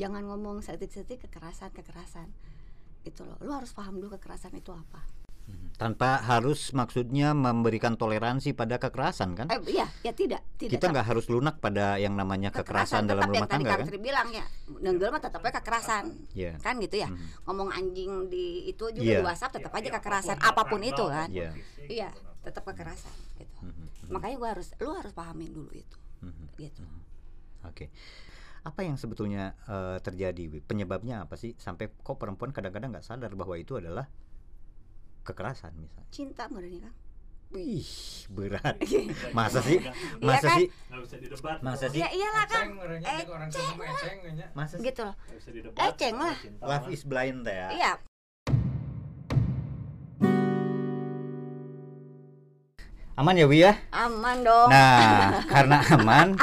jangan ngomong setik-setik kekerasan kekerasan. Itu loh. Lu harus paham dulu kekerasan itu apa. Tanpa harus maksudnya memberikan toleransi pada kekerasan kan? Eh iya. Ya tidak. Tidak kita nggak harus lunak pada yang namanya kekerasan, dalam tetap rumah yang tadi tangga Kang kan? Tri bilang ya. Nenggel mah tetapnya kekerasan. Iya. kan gitu ya? Mhm. ngomong anjing di itu juga Iya. di WhatsApp tetap aja Iya, kekerasan. apa pun, apa pun itu kan? Iya. iya gitu. tetap kekerasan gitu. Mhm. makanya gua harus lu harus pahamin dulu itu. Mhm. gitu. Oke. Apa yang sebetulnya eh, terjadi? Penyebabnya apa sih sampai kok perempuan kadang-kadang nggak sadar bahwa itu adalah kekerasan misalnya? cinta menurutnya kan Ih, berat. Iya Masa sih? kan? Masa sih? bisa didebat Masa sih? ya iyalah kan Eceng Eh, eceng. Masa sih? gitu loh Eceng lah. Love is blind ya. iya Aman ya Wi ya? aman dong Nah, karena aman,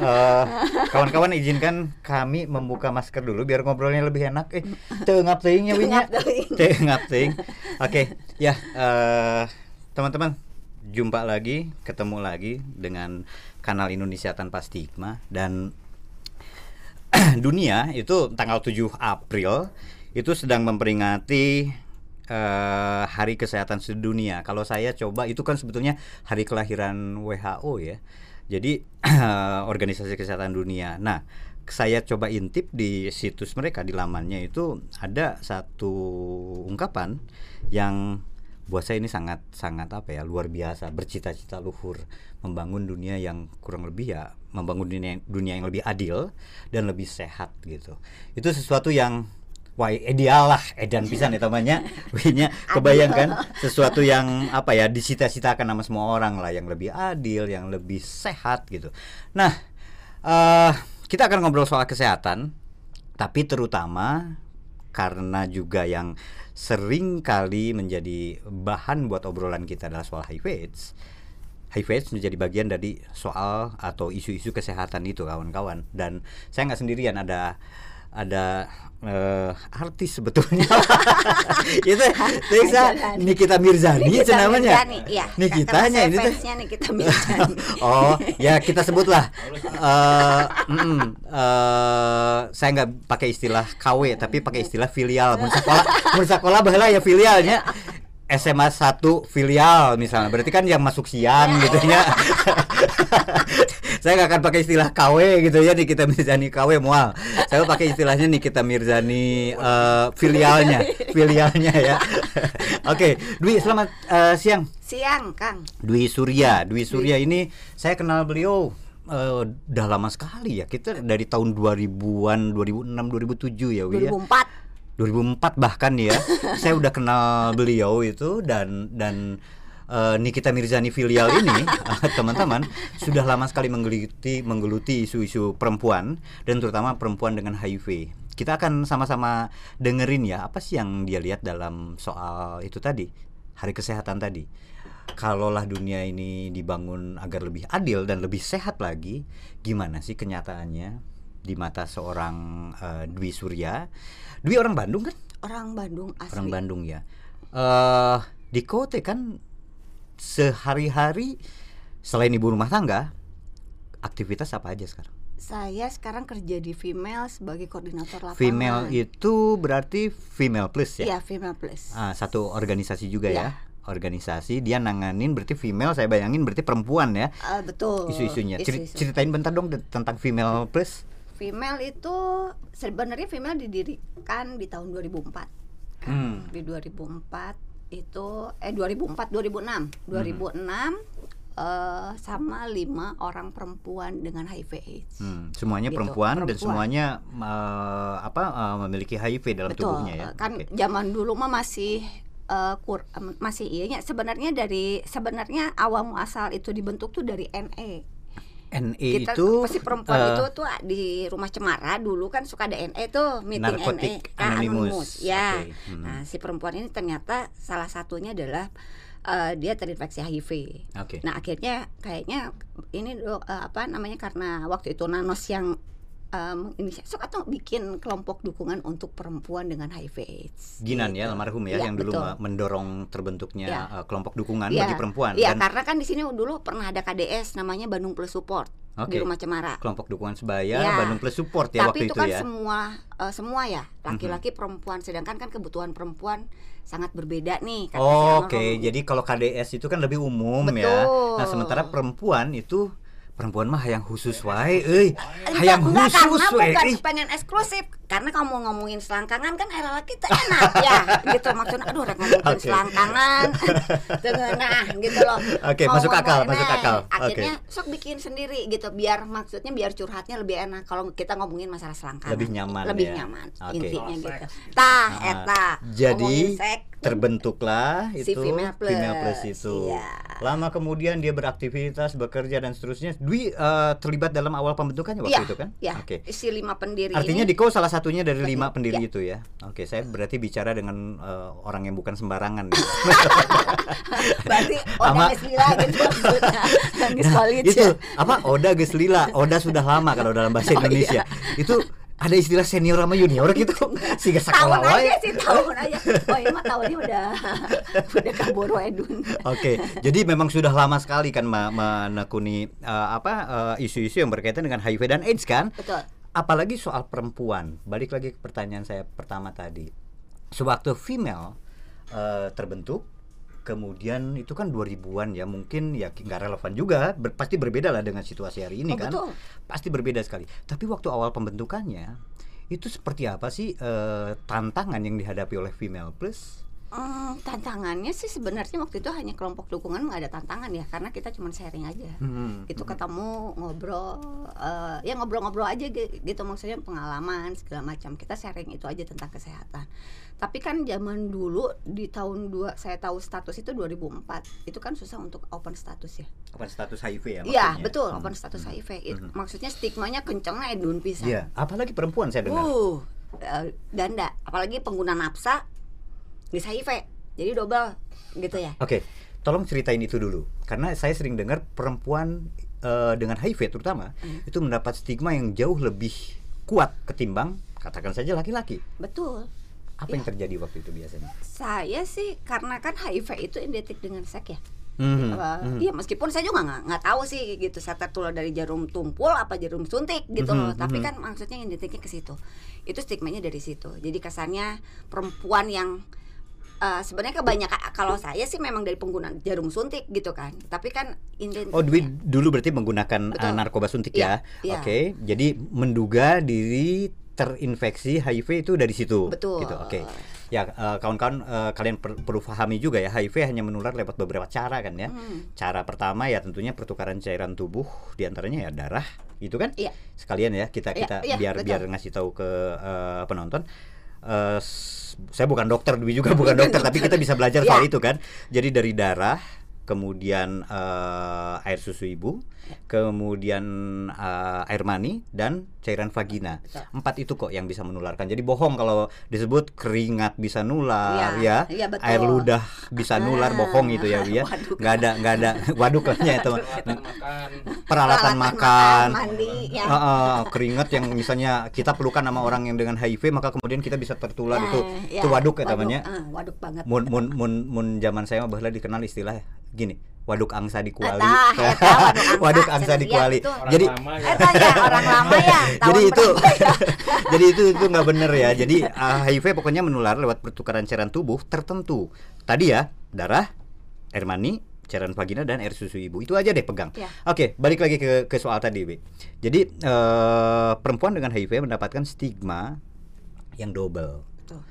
eh, kawan-kawan izinkan kami membuka masker dulu biar ngobrolnya lebih enak. Eh, tengap ya Wi nya. Tengap teuing. Oke, ya eh, teman-teman, jumpa lagi, ketemu lagi dengan kanal Indonesia Tanpa Stigma dan dunia itu tanggal 7 April itu sedang memperingati eh, Hari Kesehatan Sedunia. Kalau saya coba itu kan sebetulnya hari kelahiran WHO ya. Jadi Organisasi Kesehatan Dunia. Nah, saya coba intip di situs mereka di lamannya itu ada satu ungkapan yang buat saya ini sangat sangat apa ya luar biasa bercita-cita luhur membangun dunia yang kurang lebih ya membangun dunia dunia yang lebih adil dan lebih sehat gitu itu sesuatu yang wah ideal lah edan pisan ya namanya. Wihnya kebayangkan sesuatu yang apa ya disita-citakan sama semua orang lah. Yang lebih adil yang lebih sehat gitu. Nah eh kita akan ngobrol soal kesehatan tapi terutama karena juga yang sering kali menjadi bahan buat obrolan kita adalah soal HIV AIDS. HIV AIDS menjadi bagian dari soal atau isu-isu kesehatan itu kawan-kawan. Dan saya nggak sendirian ada ada eh, artis sebetulnya itu ada. Nikita Mirzani itu namanya Mirzani. Nikitanya Karena ini tuh Nikita Mirzani. oh ya kita sebutlah eh mm, eh, saya nggak pakai istilah KW tapi pakai istilah filial mun sekolah mun sekolah baheula ya filialnya SMA 1 filial misalnya. Berarti kan yang masuk siang gitu ya. Saya nggak akan pakai istilah KW gitu ya Nikita Mirzani KW mual. Saya pakai istilahnya Nikita Mirzani eh, filialnya filialnya ya. Oke Dwi selamat eh, siang. Siang, Kang. Dwi Surya, Dwi Surya ini saya kenal beliau eh, udah lama sekali ya. Kita dari tahun 2000-an, 2006, 2007 ya, Wi ya. 2004 2004 bahkan ya. saya udah kenal beliau itu dan dan eh, Nikita Mirzani filial ini teman-teman sudah lama sekali menggeluti menggeluti isu-isu perempuan dan terutama perempuan dengan HIV. Kita akan sama-sama dengerin ya apa sih yang dia lihat dalam soal itu tadi, hari kesehatan tadi. Kalaulah dunia ini dibangun agar lebih adil dan lebih sehat lagi, gimana sih kenyataannya di mata seorang eh, Dwi Surya? Dwi orang Bandung kan? orang Bandung asli. Orang Bandung ya. Eh di Kote kan sehari-hari selain ibu rumah tangga, aktivitas apa aja sekarang? Saya sekarang kerja di Female sebagai koordinator lapangan. Female itu berarti female plus ya? Iya, Female Plus. Ah, satu organisasi juga Iya. ya. Organisasi dia nanganin berarti female saya bayangin berarti perempuan ya. Ah, betul. Isu-isunya. Ceri- Isu-isu. Ceritain bentar dong tentang female plus. Female itu sebenarnya Female didirikan di tahun 2004. Hmm. Di 2004 itu eh 2004 2006. 2006 eh, sama lima orang perempuan dengan HIV AIDS. Hmm, semuanya Gitu, perempuan, dan perempuan. semuanya eh, apa eh, memiliki HIV dalam Betul. tubuhnya ya. Kan Oke. zaman dulu mah masih eh, kur, masih iya ya. sebenarnya dari sebenarnya awal muasal itu dibentuk tuh dari NE. NE kita itu pasti perempuan eh, itu tuh di rumah Cemara dulu kan suka ada NE tuh meeting NE kan, Anonymous. ya Oke, hmm. nah si perempuan ini ternyata salah satunya adalah eh, dia terinfeksi HIV Oke. nah akhirnya kayaknya ini do- eh, apa namanya karena waktu itu Nanos yang ini sok atau bikin kelompok dukungan untuk perempuan dengan HIV AIDS Ginan ya gitu. almarhum ya, Iya, yang dulu betul. mendorong terbentuknya eh, kelompok dukungan Iya. bagi perempuan Iya, dan karena kan di sini dulu pernah ada KDS namanya Bandung Plus Support. Oke. di rumah Cemara. Kelompok dukungan sebaya Ya. Bandung Plus Support ya Tapi waktu itu itu kan ya. semua eh, semua ya laki-laki perempuan sedangkan kan kebutuhan perempuan sangat berbeda nih Oh, Oke, almarhum. jadi kalau KDS itu kan lebih umum ya. Betul. Nah, sementara perempuan itu perempuan mah hayang khusus wae euy. Hayang enggak, khusus karena wae. bukan pengen eksklusif karena kamu ngomongin selangkangan kan era laki teh enak ya gitu maksudnya aduh rek ngomongin Oke. selangkangan nah gitu loh Oke, Mau masuk akal, masuk nah, akal. akhirnya sok bikin sendiri gitu biar maksudnya biar curhatnya lebih enak kalau kita ngomongin masalah selangkangan Lebih nyaman lebih ya. nyaman Oke. intinya gitu tah Ah, eta Jadi terbentuklah Si itu Female Plus, itu. iya. Lama kemudian dia beraktivitas, bekerja dan seterusnya. Dwi eh, terlibat dalam awal pembentukannya waktu Iya, itu kan? ya Oke. si lima pendiri Artinya ini Diko salah satunya dari lima pendiri Iya. itu ya. Oke, saya berarti bicara dengan eh, orang yang bukan sembarangan. berarti Oda Geslila gitu maksudnya Nah, itu ya. apa Oda Geslila, Oda sudah lama kalau dalam bahasa Oh, Indonesia. Itu ada istilah senior sama junior gitu. Sehingga sekolah tahun aja sih tahun aja oh mah tahunnya udah udah kabur edun Oke, jadi memang sudah lama sekali kan me- menekuni eh, apa eh, isu-isu yang berkaitan dengan HIV dan AIDS kan? betul Apalagi soal perempuan. Balik lagi ke pertanyaan saya pertama tadi. Sewaktu female eh, terbentuk, kemudian itu kan 2000-an ya, mungkin ya nggak relevan juga, ber- pasti berbeda lah dengan situasi hari ini Oh, kan. betul. Pasti berbeda sekali. Tapi waktu awal pembentukannya itu seperti apa sih eh, tantangan yang dihadapi oleh female plus? Hmm, tantangannya sih sebenarnya waktu itu hanya kelompok dukungan nggak ada tantangan ya karena kita cuma sharing aja Hmm, itu ketemu ngobrol eh, ya ngobrol-ngobrol aja gi- gitu maksudnya pengalaman segala macam kita sharing itu aja tentang kesehatan tapi kan zaman dulu di tahun dua saya tahu status itu 2004 itu kan susah untuk open status ya Open status HIV ya Iya maksudnya? betul Hmm. open status HIV It- Hmm. maksudnya stigmanya kencengnya edun pisan Iya, apalagi perempuan saya dengar. Uh, eh, ganda, apalagi pengguna nafsa bisa HIV. Jadi double gitu ya. Oke, tolong ceritain itu dulu. Karena saya sering dengar perempuan eh, dengan HIV terutama Hmm. itu mendapat stigma yang jauh lebih kuat ketimbang katakan saja laki-laki. Betul. Apa Iya. yang terjadi waktu itu biasanya? Saya sih karena kan HIV itu identik dengan seks ya. Mhm. Iya meskipun saya juga nggak nggak tahu sih gitu saya tertular dari jarum tumpul apa jarum suntik gitu loh. Mhm, Tapi mhm. kan maksudnya identiknya ke situ. Itu stigmanya dari situ. Jadi kesannya perempuan yang eh, sebenarnya kebanyakan kalau saya sih memang dari pengguna jarum suntik gitu kan. Tapi kan Oh, Dwi dulu berarti menggunakan Betul. eh, narkoba suntik Iya, ya. iya. Oke, jadi menduga diri terinfeksi HIV itu dari situ. Betul. Gitu. Oke. Ya, eh, kawan-kawan eh, kalian per- perlu pahami juga ya, HIV hanya menular lewat beberapa cara kan ya. Hmm. Cara pertama ya tentunya pertukaran cairan tubuh di antaranya ya darah, itu kan? Iya. Sekalian ya kita Iya, kita iya, biar betul. biar ngasih tahu ke eh, penonton. Eh, s- saya bukan dokter, Dwi juga bukan dokter, tapi kita bisa belajar soal Iya. itu kan. Jadi dari darah, kemudian eh, air susu ibu, kemudian eh, air mani dan cairan vagina. Betul. Empat itu kok yang bisa menularkan. Jadi bohong kalau disebut keringat bisa nular Iya, ya, iya, betul. air ludah bisa nular, Ah, bohong itu ya, ya. waduk. Nggak ada nggak ada waduk lah ya teman. Peralatan makan Peralatan makan. mandi ya. Heeh, keringat yang misalnya kita pelukan sama orang yang dengan HIV maka kemudian kita bisa tertular Ya, itu ya, itu waduk ya temannya ah, waduk banget. mun mun mun mun zaman saya mah baheula dikenal istilah gini waduk angsa di kuali eta, waduk waduk angsa, angsa di iya, kuali betul. orang jadi lama ya. Eta ya orang lama ya. tahun jadi itu ya? jadi itu itu nggak bener ya jadi ah, HIV pokoknya menular lewat pertukaran cairan tubuh tertentu tadi ya darah air mani cairan vagina dan air susu ibu itu aja deh pegang Ya. oke balik lagi ke ke soal tadi Wi. jadi eh, perempuan dengan HIV mendapatkan stigma yang double Betul,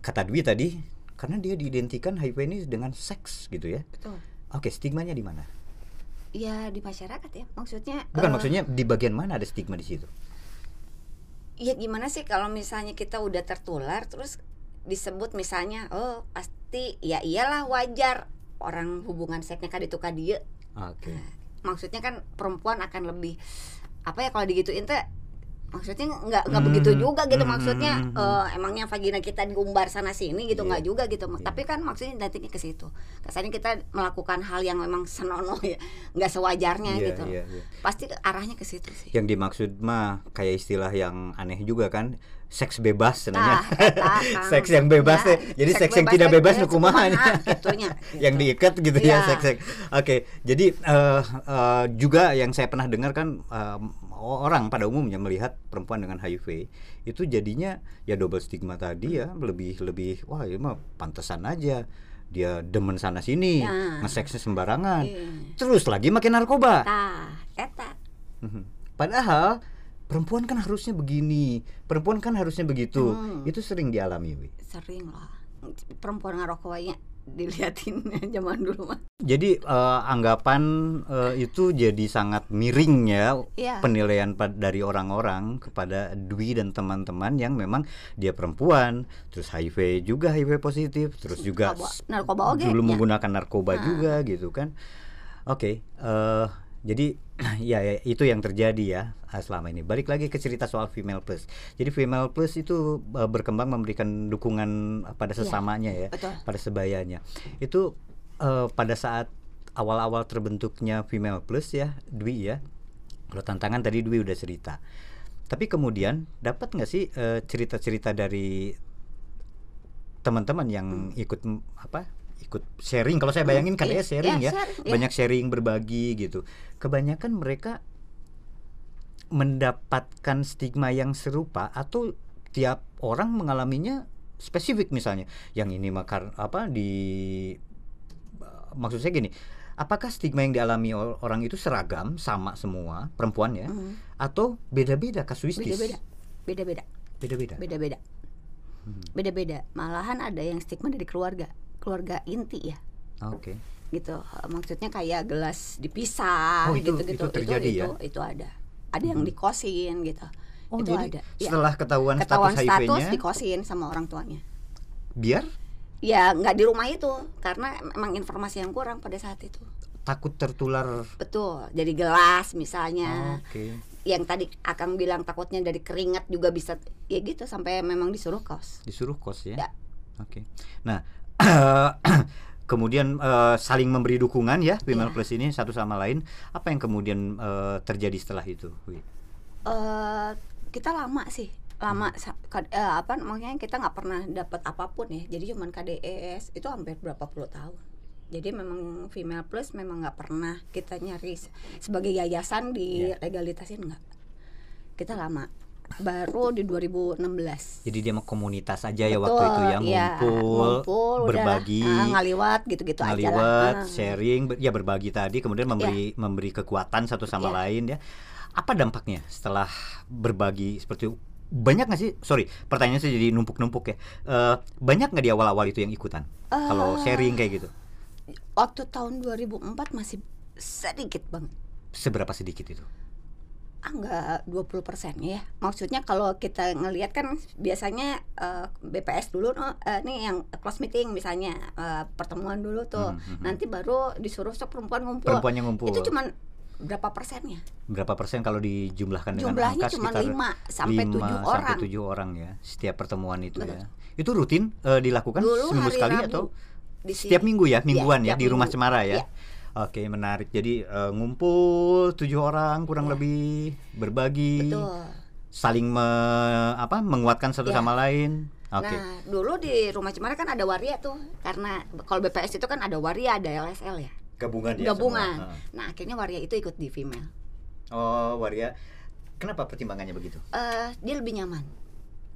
kata Dwi tadi karena dia diidentikan HIV ini dengan seks gitu ya betul. Oke stigmanya di mana? Ya di masyarakat ya. Maksudnya bukan eh, maksudnya di bagian mana ada stigma di situ? Ya gimana sih kalau misalnya kita udah tertular terus disebut misalnya oh pasti ya iyalah wajar orang hubungan seksnya kan itu dia. Oke. Maksudnya kan perempuan akan lebih apa ya kalau digituin teh maksudnya nggak nggak Hmm, begitu juga gitu hmm, maksudnya hmm, eh, emangnya vagina kita diumbar sana sini gitu Iya. nggak juga gitu Iya. tapi kan maksudnya nantinya ke situ kesannya kita melakukan hal yang memang senonoh ya nggak sewajarnya Iya, gitu iya, iya. pasti arahnya ke situ sih Yang dimaksud mah kayak istilah yang aneh juga kan, seks bebas sebenarnya. Nah, Kang. seks yang bebas Ya, teh. Jadi seks, yang tidak bebas teh nukumaha kumaha, gitunya, yang gitu. diikat gitu ya Iya. seks-seks. Oke, jadi eh, eh, juga yang saya pernah dengar kan eh, orang pada umumnya melihat perempuan dengan HIV itu jadinya ya double stigma tadi ya, lebih lebih wah ini mah pantesan aja dia demen sana sini, Ya. ngeseksnya sembarangan. Iya. Terus lagi makin narkoba. Tah, eta Mhm. Padahal perempuan kan harusnya begini, perempuan kan harusnya begitu. Hmm. Itu sering dialami, Wi. sering lah perempuan ngerokoknya diliatin zaman dulu mah Jadi eh, anggapan eh, itu jadi sangat miring ya Iya. penilaian dari orang-orang kepada Dwi dan teman-teman yang memang dia perempuan, terus HIV juga HIV positif, terus juga Narkoba- narkoba oge, dulu ya. menggunakan narkoba Ah. juga gitu kan. Oke, eh, jadi ya, ya, itu yang terjadi ya ah, selama ini. Balik lagi ke cerita soal female plus. Jadi female plus itu eh, berkembang memberikan dukungan pada Iya, sesamanya ya, betul. pada sebayanya. Itu eh, pada saat awal-awal terbentuknya female plus ya, Dwi ya. Kalau tantangan tadi Dwi udah cerita. Tapi kemudian dapat nggak sih eh, cerita-cerita dari teman-teman yang ikut m- apa ikut sharing. Kalau saya bayangin kan ya. sharing ya banyak sharing berbagi gitu. Kebanyakan mereka mendapatkan stigma yang serupa atau tiap orang mengalaminya spesifik misalnya. Yang ini makar apa di maksud saya gini apakah stigma yang dialami orang itu seragam sama semua perempuan ya? Hmm. atau beda-beda kasuistis? Beda-beda. Beda-beda. Beda-beda. Beda-beda. Hmm. beda-beda. Malahan ada yang stigma dari keluarga keluarga inti ya. Oke. Gitu. Eh, maksudnya kayak gelas dipisah Oh, itu- gitu gitu itu terjadi itu, ya? itu, itu ada. Ada yang dikosin gitu. Oh itu jadi ada. Ya. setelah ketahuan, ketahuan status status HIV-nya dikosin sama orang tuanya. Biar? Ya nggak di rumah itu karena emang informasi yang kurang pada saat itu. Takut tertular. Betul. Jadi gelas misalnya. Oke. Yang tadi akang bilang takutnya dari keringat juga bisa ya gitu sampai memang disuruh kos. Disuruh kos ya? Ya. oke. Nah kemudian eh, saling memberi dukungan ya female Ya. plus ini satu sama lain. Apa yang kemudian eh, terjadi setelah itu eh kita lama sih lama eh, apa namanya kita nggak pernah dapat apa pun ya. Jadi cuman KDS itu hampir berapa puluh tahun. Jadi memang female plus memang nggak pernah kita nyari se- sebagai yayasan di Ya. legalitasin nggak. Kita lama baru di 2016 jadi dia mau komunitas aja ya Betul, waktu itu ya iya, ngumpul, ngumpul, udah, berbagi. ah, ngaliwat gitu-gitu aja lah. Ngaliwat Ah. sharing ya berbagi tadi kemudian memberi memberi kekuatan satu sama Iya. lain ya. Apa dampaknya setelah berbagi seperti itu? Banyak nggak sih? Sorry pertanyaannya sih jadi numpuk-numpuk ya. Eh, banyak nggak di awal-awal itu yang ikutan? Kalau Eh. sharing kayak gitu. waktu tahun 2004 masih sedikit banget. Seberapa sedikit itu ah nggak 20 persen ya. Maksudnya kalau kita ngelihat kan biasanya eh, BPS dulu eh, nih yang close meeting misalnya eh, pertemuan dulu tuh. Hmm, hmm, hmm. nanti baru disuruh sok perempuan ngumpul. Perempuan yang ngumpul. Itu cuman berapa persennya? Berapa persen kalau dijumlahkan dengan jumlahnya angka cuma sekitar 5 sampai 5 7 sampai orang. 7 orang ya setiap pertemuan itu Betul. ya. Itu rutin eh, dilakukan dulu seminggu sekali Rabu atau di setiap minggu ya mingguan ya tiap di rumah minggu. cemara ya? Iya. Oke menarik jadi eh, ngumpul tujuh orang kurang Iya. lebih berbagi betul saling me- apa menguatkan satu Iya. sama lain oke Nah, dulu di rumah Cemara kan ada waria tuh. Karena kalau BPS itu kan ada waria, ada LSL ya. gabungan ya Gabungan. semua. Nah, akhirnya waria itu ikut di female. oh waria kenapa pertimbangannya begitu eh dia lebih nyaman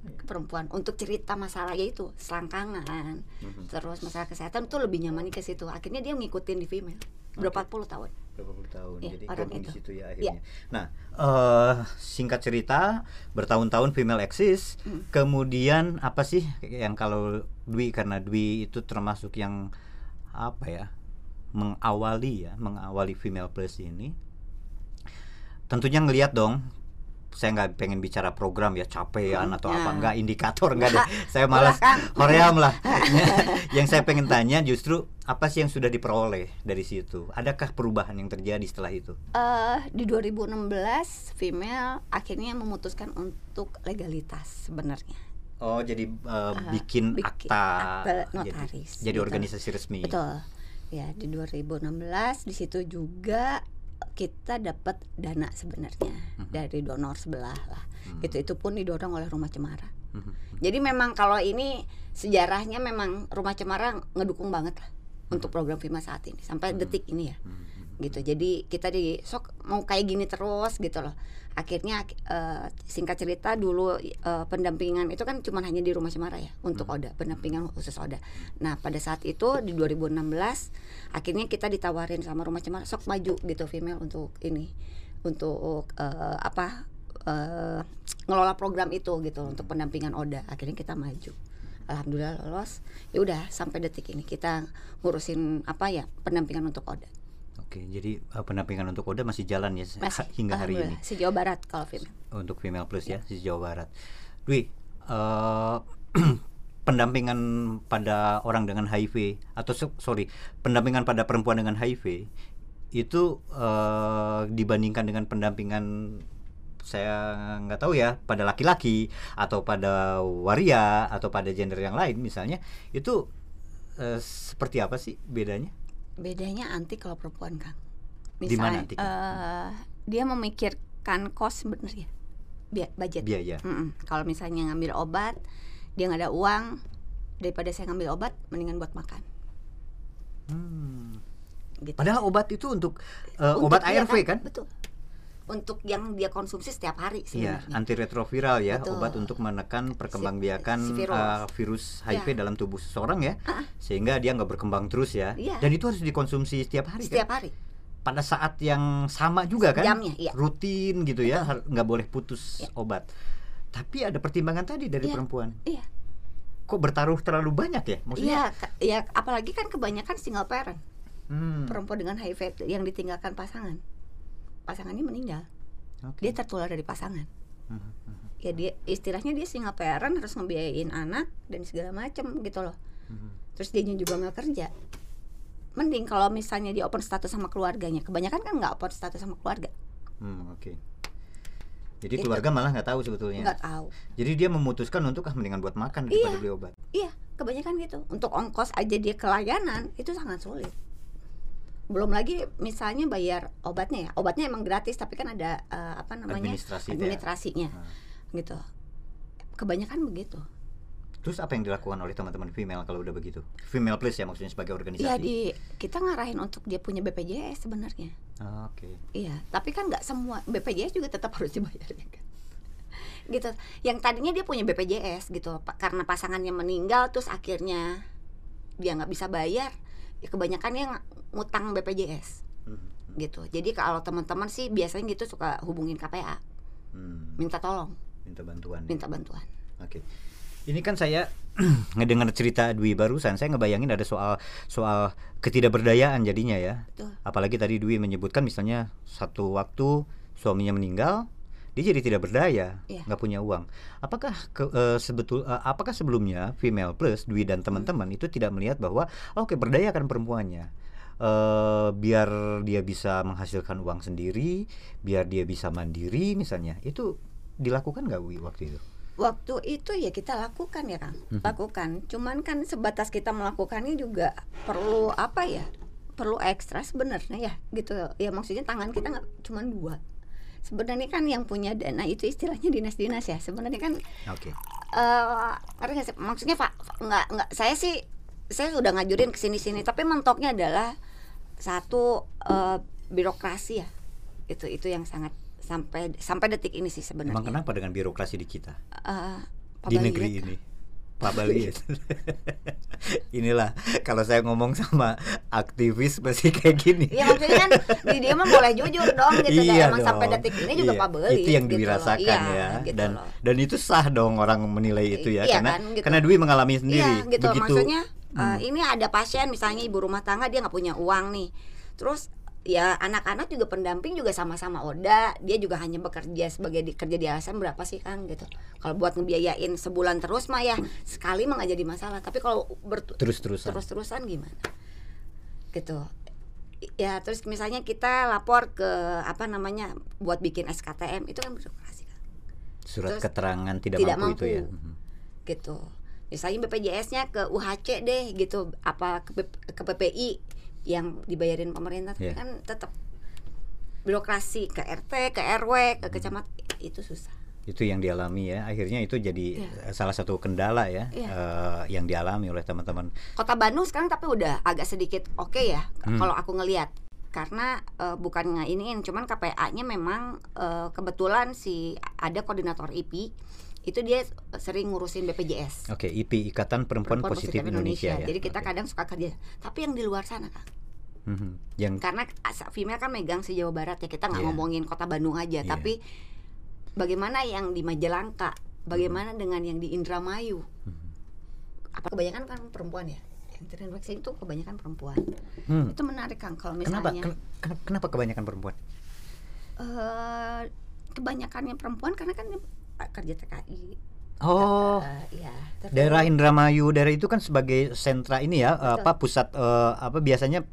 ke perempuan. Untuk cerita masalah yaitu selangkangan. Mhm. terus masalah kesehatan tuh lebih nyaman ke situ. Akhirnya dia ngikutin di female. Berapa puluh tahun? Berapa puluh tahun. Iya, jadi orang di itu. situ ya Iya. akhirnya. Nah eh singkat cerita bertahun-tahun female eksis. Hmm. kemudian apa sih yang kalau Dwi karena Dwi itu termasuk yang apa ya mengawali ya mengawali female plus ini? Tentunya ngelihat dong saya nggak pengen bicara program ya capean atau Ya. apa. Nggak indikator nggak deh. Saya malas hoream lah. Yang saya pengen tanya justru apa sih yang sudah diperoleh dari situ? Adakah perubahan yang terjadi setelah itu? Eh, di 2016 female akhirnya memutuskan untuk legalitas sebenarnya. Oh jadi eh, bikin, bikin akta akte jadi- notaris, jadi, gitu. organisasi resmi. Betul. Ya di 2016 di situ juga kita dapat dana sebenarnya Mhm. dari donor sebelah lah Hmm. gitu itu pun didorong oleh rumah cemara Mhm. jadi memang kalau ini sejarahnya memang rumah cemara ngedukung banget lah untuk program Vima saat ini sampai Mhm. detik ini ya Mhm. gitu jadi kita di sok mau kayak gini terus gitu loh akhirnya eh, singkat cerita dulu eh, pendampingan itu kan cuma hanya di rumah cemara ya untuk Hmm. Oda pendampingan khusus Oda. Nah pada saat itu di 2016 akhirnya kita ditawarin sama rumah cemara sok maju gitu female untuk ini untuk eh, apa eh, ngelola program itu gitu untuk pendampingan Oda. Akhirnya kita maju. Alhamdulillah lolos. Ya udah sampai detik ini kita ngurusin apa ya pendampingan untuk Oda Oke, jadi eh, pendampingan untuk Oda masih jalan ya masih hingga hari ini se Jawa Barat kalau female untuk female plus Iya. ya di Jawa Barat. Dwi, eh, pendampingan pada orang dengan HIV atau so- sorry pendampingan pada perempuan dengan HIV itu eh, dibandingkan dengan pendampingan saya nggak tahu ya pada laki-laki atau pada waria atau pada gender yang lain misalnya itu eh, seperti apa sih bedanya? Bedanya anti kalau perempuan kang mana misalnya eh, dia memikirkan cost sebenarnya Bi- budget Biaya. Mm-mm. kalau misalnya ngambil obat dia nggak ada uang daripada saya ngambil obat mendingan buat makan Hmm. gitu Padahal obat itu untuk eh, Untuk obat ARV kan? betul untuk yang dia konsumsi setiap hari Iya, sebenarnya antiretroviral ya, Betul. obat untuk menekan perkembangbiakan si virus. uh, virus HIV Ya. dalam tubuh seseorang ya, Ah, sehingga dia nggak berkembang terus ya. Iya. Dan itu harus dikonsumsi setiap hari setiap kan? hari Pada saat yang sama juga kan? Jamnya, iya. Rutin gitu ya, nggak boleh putus Iya. obat. Tapi ada pertimbangan tadi dari Iya. perempuan. iya Kok bertaruh terlalu banyak ya? Maksudnya? iya ya apalagi kan kebanyakan single parent Hmm, perempuan dengan HIV yang ditinggalkan pasangan pasangannya meninggal oke. dia tertular dari pasangan hmm, ya dia istilahnya dia single parent harus ngebiayain anak dan segala macem gitu loh hmm. terus dia juga nggak kerja mending kalau misalnya dia open status sama keluarganya kebanyakan kan nggak open status sama keluarga Hmm, oke. Jadi Itu. keluarga malah nggak tahu sebetulnya. nggak tahu Jadi dia memutuskan untuk ah mendingan buat makan Iya. daripada beli obat. iya kebanyakan gitu untuk ongkos aja dia ke layanan itu sangat sulit belum lagi misalnya bayar obatnya ya obatnya emang gratis tapi kan ada eh, apa namanya Administrasi ya. administrasinya Hmm. gitu kebanyakan begitu Terus apa yang dilakukan oleh teman-teman female kalau udah begitu? Female plus ya maksudnya sebagai organisasi. Iya di kita ngarahin untuk dia punya BPJS sebenarnya Ah, Oke. Iya, tapi kan nggak semua BPJS juga tetap harus dibayar ya kan. Gitu. Yang tadinya dia punya BPJS gitu, karena pasangannya meninggal terus akhirnya dia nggak bisa bayar, ya kebanyakan yang ngutang BPJS Hmm, gitu. Jadi kalau teman-teman sih biasanya gitu suka hubungin KPA, hmm, minta tolong, minta bantuan. ya. minta bantuan. Oke. Ini kan saya ngedengar cerita Dwi barusan, saya ngebayangin ada soal soal ketidakberdayaan jadinya ya. Betul. Apalagi tadi Dwi menyebutkan misalnya satu waktu suaminya meninggal, dia jadi tidak berdaya, Iya. nggak punya uang. Apakah ke, eh, sebetul eh, apakah sebelumnya female plus Dwi dan teman-teman itu tidak melihat bahwa oke berdayakan perempuannya. Eh biar dia bisa menghasilkan uang sendiri, biar dia bisa mandiri misalnya. Itu dilakukan nggak Wi waktu itu? Waktu itu ya kita lakukan ya Kang, Mhm. lakukan. Cuman kan sebatas kita melakukannya juga perlu apa ya? Perlu ekstra sebenarnya ya, gitu. Ya maksudnya tangan kita nggak cuma dua. Sebenarnya kan yang punya dana itu istilahnya dinas-dinas ya. Sebenarnya kan Oke. eh ngerti nggak sih? maksudnya Pak nggak nggak saya sih saya sudah ngajurin ke sini-sini tapi mentoknya adalah satu eh, birokrasi ya. Itu itu yang sangat sampai sampai detik ini sih sebenarnya. Emang kenapa dengan birokrasi di kita? Eh, Pak di negeri kan? ini Pak Baliet inilah kalau saya ngomong sama aktivis pasti kayak gini Ya maksudnya kan di dia mah boleh jujur dong gitu Iya emang dong. sampai detik ini juga Iya, Pak Beli itu yang gitu loh. dirasakan Iya, ya gitu dan loh. dan itu sah dong orang menilai itu ya Iya karena kan, gitu. karena Dwi mengalami sendiri Iya gitu begitu maksudnya Hmm. eh, ini ada pasien misalnya ibu rumah tangga dia nggak punya uang nih terus ya anak-anak juga pendamping juga sama-sama Oda dia juga hanya bekerja sebagai di, kerja di LSM berapa sih Kang gitu kalau buat ngebiayain sebulan terus mah ya sekali mah nggak jadi masalah tapi kalau Terus-terusan. terus-terusan gimana gitu ya terus misalnya kita lapor ke apa namanya buat bikin SKTM itu kan birokrasi kan Surat Terus keterangan tidak, tidak mampu, itu ya. mampu. Mhm. gitu misalnya BPJS-nya ke UHC deh gitu apa ke, ke PPI yang dibayarin pemerintah tapi Iya. kan tetap birokrasi ke RT ke RW ke kecamatan itu susah Itu yang dialami ya. Akhirnya itu jadi eh, salah satu kendala ya Iya. eh, yang dialami oleh teman-teman. Kota Bandung sekarang tapi udah agak sedikit oke ya Hmm. kalau aku ngelihat karena eh, bukan iniin cuman KPA-nya memang eh, kebetulan si ada koordinator IP itu dia sering ngurusin BPJS Oke, IP Ikatan Perempuan, Positif, Indonesia, ya. Jadi kita Oke. kadang suka kerja. Tapi yang di luar sana Kak. Mhm. Yang Karena female kan megang si Jawa Barat ya. Kita nggak Iya. ngomongin Kota Bandung aja, Iya. tapi bagaimana yang di Majalengka? Bagaimana dengan yang di Indramayu? Mhm. Apa kebanyakan kan perempuan ya? Yang itu kebanyakan perempuan. Hmm. Itu menarik Kang kalau Kenapa? misalnya Ken- ken- kenapa kebanyakan perempuan? eh, kebanyakannya perempuan karena kan kerja TKI. Oh, Eh, iya. Tapi- daerah Indramayu, daerah itu kan sebagai sentra ini ya, Betul. apa pusat eh, apa biasanya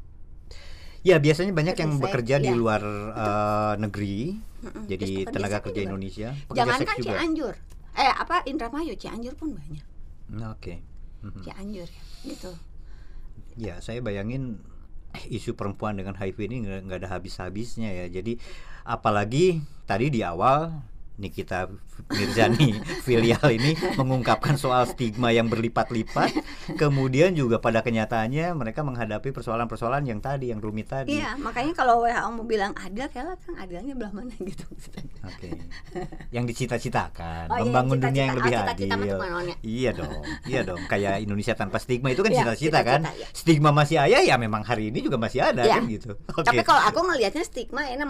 Ya, biasanya banyak yang bekerja di iya. luar eh, negeri. Mm-mm. Jadi tenaga kerja juga. Indonesia, pekerja Jangan kan juga. Cianjur. Eh apa Indramayu, Cianjur pun banyak. Nah, Oke. Mhm. Cianjur ya. Gitu. Ya, saya bayangin eh, isu perempuan dengan HIV ini nggak ada habis-habisnya ya. Jadi apalagi tadi di awal Nikita Mirzani filial ini mengungkapkan soal stigma yang berlipat-lipat, kemudian juga pada kenyataannya mereka menghadapi persoalan-persoalan yang tadi yang rumit tadi. Iya, makanya kalau WHO mau bilang adil, kayak kan adilnya belah mana gitu. Oke. Yang dicita-citakan, Oh, iya, membangun cita-cita. dunia yang lebih Oh, adil. mah teman onnya. Iya dong. Iya dong. Kayak Indonesia tanpa stigma itu kan Iya, cita-cita kan. cita-cita, iya. Stigma masih ada ya memang hari ini juga masih ada Iya. kan gitu. Oke. Tapi kalau aku ngelihatnya stigma ini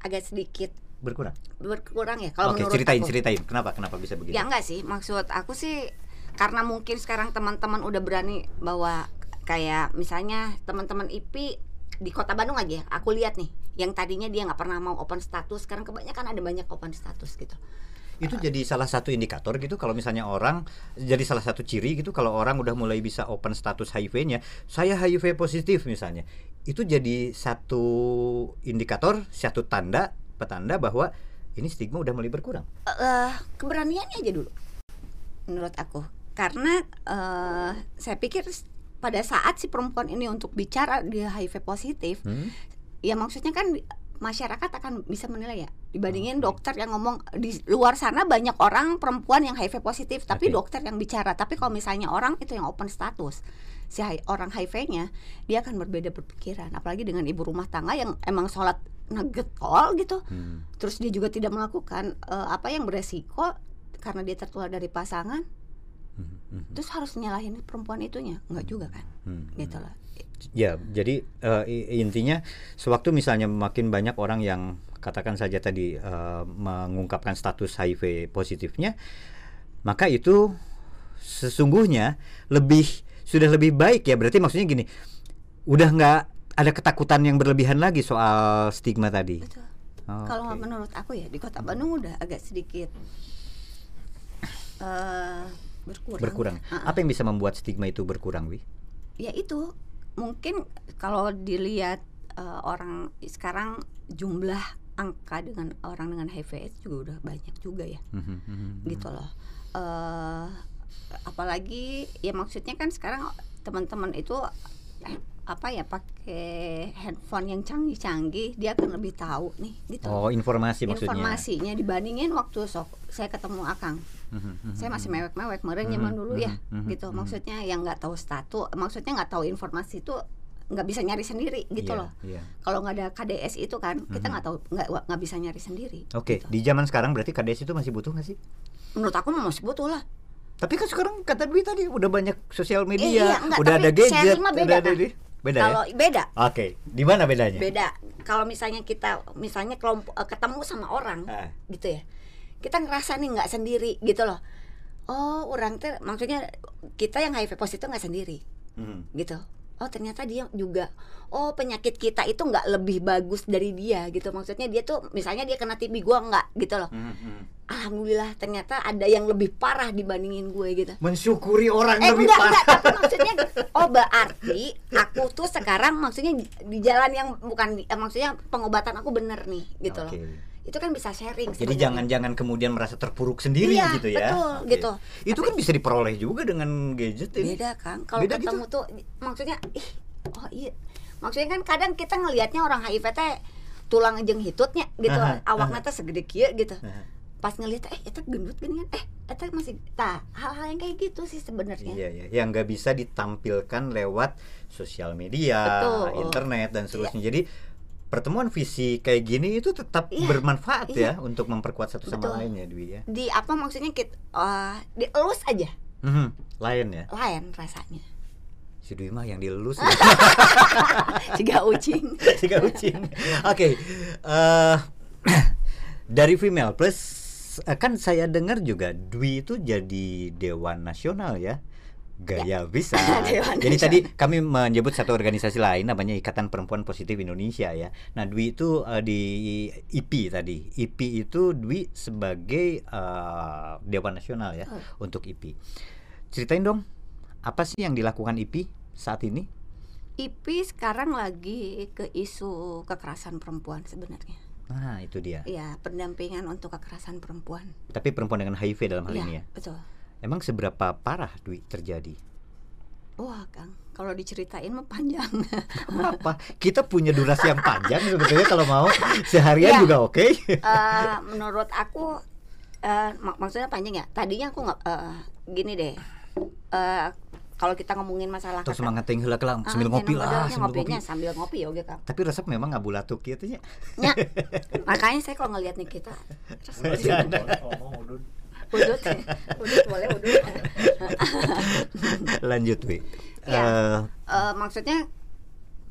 agak sedikit berkurang. berkurang ya kalau Oke, menurut ceritain aku. ceritain. Kenapa kenapa bisa begitu? Ya enggak sih, maksud aku sih karena mungkin sekarang teman-teman udah berani bahwa kayak misalnya teman-teman IP di Kota Bandung aja, aku lihat nih, yang tadinya dia nggak pernah mau open status, sekarang kebanyakan ada banyak open status gitu. Itu jadi salah satu indikator gitu kalau misalnya orang jadi salah satu ciri gitu kalau orang udah mulai bisa open status HIV-nya, saya HIV positif misalnya. Itu jadi satu indikator, satu tanda petanda bahwa ini stigma udah mulai berkurang. eh keberaniannya aja dulu menurut aku karena eh saya pikir pada saat si perempuan ini untuk bicara dia HIV positif Hmm? ya maksudnya kan di- masyarakat akan bisa menilai ya dibandingin Oke. dokter yang ngomong di luar sana banyak orang perempuan yang HIV positif tapi Oke. dokter yang bicara tapi kalau misalnya orang itu yang open status si orang HIV-nya dia akan berbeda berpikiran apalagi dengan ibu rumah tangga yang emang sholat ngegetol gitu Hmm. terus dia juga tidak melakukan eh, apa yang beresiko karena dia tertular dari pasangan Hmm. Hmm. terus harus nyalahin perempuan itunya enggak juga kan Hmm. gitu lah Ya, jadi i- intinya sewaktu misalnya makin banyak orang yang katakan saja tadi eh, mengungkapkan status HIV positifnya, maka itu sesungguhnya lebih sudah lebih baik ya. Berarti maksudnya gini, udah nggak ada ketakutan yang berlebihan lagi soal stigma tadi. betul Oh, kalau oke. menurut aku ya di kota Bandung udah agak sedikit eh berkurang berkurang. Ah. Apa yang bisa membuat stigma itu berkurang, Wi? ya itu mungkin kalau dilihat eh, orang sekarang jumlah angka dengan orang dengan HIV AIDS juga udah banyak juga ya Mhm, mhm, gitu loh eh apalagi ya maksudnya kan sekarang teman-teman itu apa ya pakai handphone yang canggih-canggih dia akan lebih tahu nih gitu Oh, informasi maksudnya. informasinya dibandingin waktu sok saya ketemu akang Mhm, mhm, saya masih mewek-mewek meren Mhm, zaman dulu ya mhm, gitu maksudnya yang nggak tahu status maksudnya nggak tahu informasi itu nggak bisa nyari sendiri gitu Iya, loh iya. kalau nggak ada KDS itu kan kita nggak tahu nggak nggak bisa nyari sendiri Oke, gitu. di zaman sekarang berarti KDS itu masih butuh nggak sih? menurut aku masih butuh lah Tapi kan sekarang kata Dwi tadi udah banyak sosial media, iya, enggak, udah tapi ada gadget, beda, udah ada Kak. Beda kalau ya? beda Oke, di mana bedanya? beda kalau misalnya kita misalnya kelompok eh, ketemu sama orang Ah, gitu ya kita ngerasa nih nggak sendiri gitu loh oh orang teh maksudnya kita yang HIV positif nggak sendiri mhm. gitu oh ternyata dia juga oh penyakit kita itu nggak lebih bagus dari dia gitu maksudnya dia tuh misalnya dia kena TB gua nggak gitu loh Hmm, hmm. alhamdulillah ternyata ada yang lebih parah dibandingin gue gitu Mensyukuri orang eh lebih enggak parah. enggak tapi maksudnya oh berarti aku tuh sekarang maksudnya di, jalan yang bukan eh, maksudnya pengobatan aku bener nih gitu loh Oke. Itu kan bisa sharing Jadi jangan-jangan kemudian merasa terpuruk sendiri Iya, gitu ya. betul, Oke. gitu. Itu kan bisa diperoleh juga dengan gadget ini. beda kan kalau Beda gitu? ketemu tuh maksudnya ih oh iya maksudnya kan kadang kita ngelihatnya orang HIV teh tulang jeng hitutnya gitu Aha, awaknya teh segede kieu gitu Nah, pas ngelihat eh itu gendut gini kan eh itu masih tah hal-hal yang kayak gitu sih sebenarnya Iya ya, yang nggak bisa ditampilkan lewat sosial media, Betul. internet dan seterusnya. Jadi pertemuan visi kayak gini itu tetap Iya, bermanfaat iya. ya untuk memperkuat satu sama Betul. lain ya Dwi ya. di apa maksudnya kita eh, dielus aja Mhm, Lain ya. lain rasanya Si Dwi mah yang dilulus. jika ucing Jika ucing. Oke. eh, dari female plus eh, kan saya dengar juga Dwi itu jadi dewan nasional ya. Gaya bisa. Dewan Jadi nasional. tadi kami menyebut satu organisasi lain namanya Ikatan Perempuan Positif Indonesia ya. Nah, Dwi itu eh, di IP tadi. IP itu Dwi sebagai eh, dewan nasional ya Oh. untuk IP. Ceritain dong, apa sih yang dilakukan IP saat ini? IP sekarang lagi ke isu kekerasan perempuan sebenarnya Nah, itu dia. ya pendampingan untuk kekerasan perempuan Tapi perempuan dengan HIV dalam hal Iya, ini ya. betul Emang seberapa parah Dwi terjadi? wah kang kalau diceritain mah panjang Apa? Kita punya durasi yang panjang sebetulnya kalau mau seharian Iya. juga oke. Eh, menurut aku eh, mak- maksudnya panjang ya tadinya aku nggak eh, gini deh Eh, kalau kita ngomongin masalah Terus semangat tinggi lah kelang sambil ngopi lah, sambil ngopi. ngopinya sambil ngopi ya oke kang Tapi resep memang ngabu latuk gitu ya. Ya, makanya saya kalau ngelihat nih kita terus Bercanda. Udut udut boleh udut Lanjut Dwi. Iya. Eh, Eh, maksudnya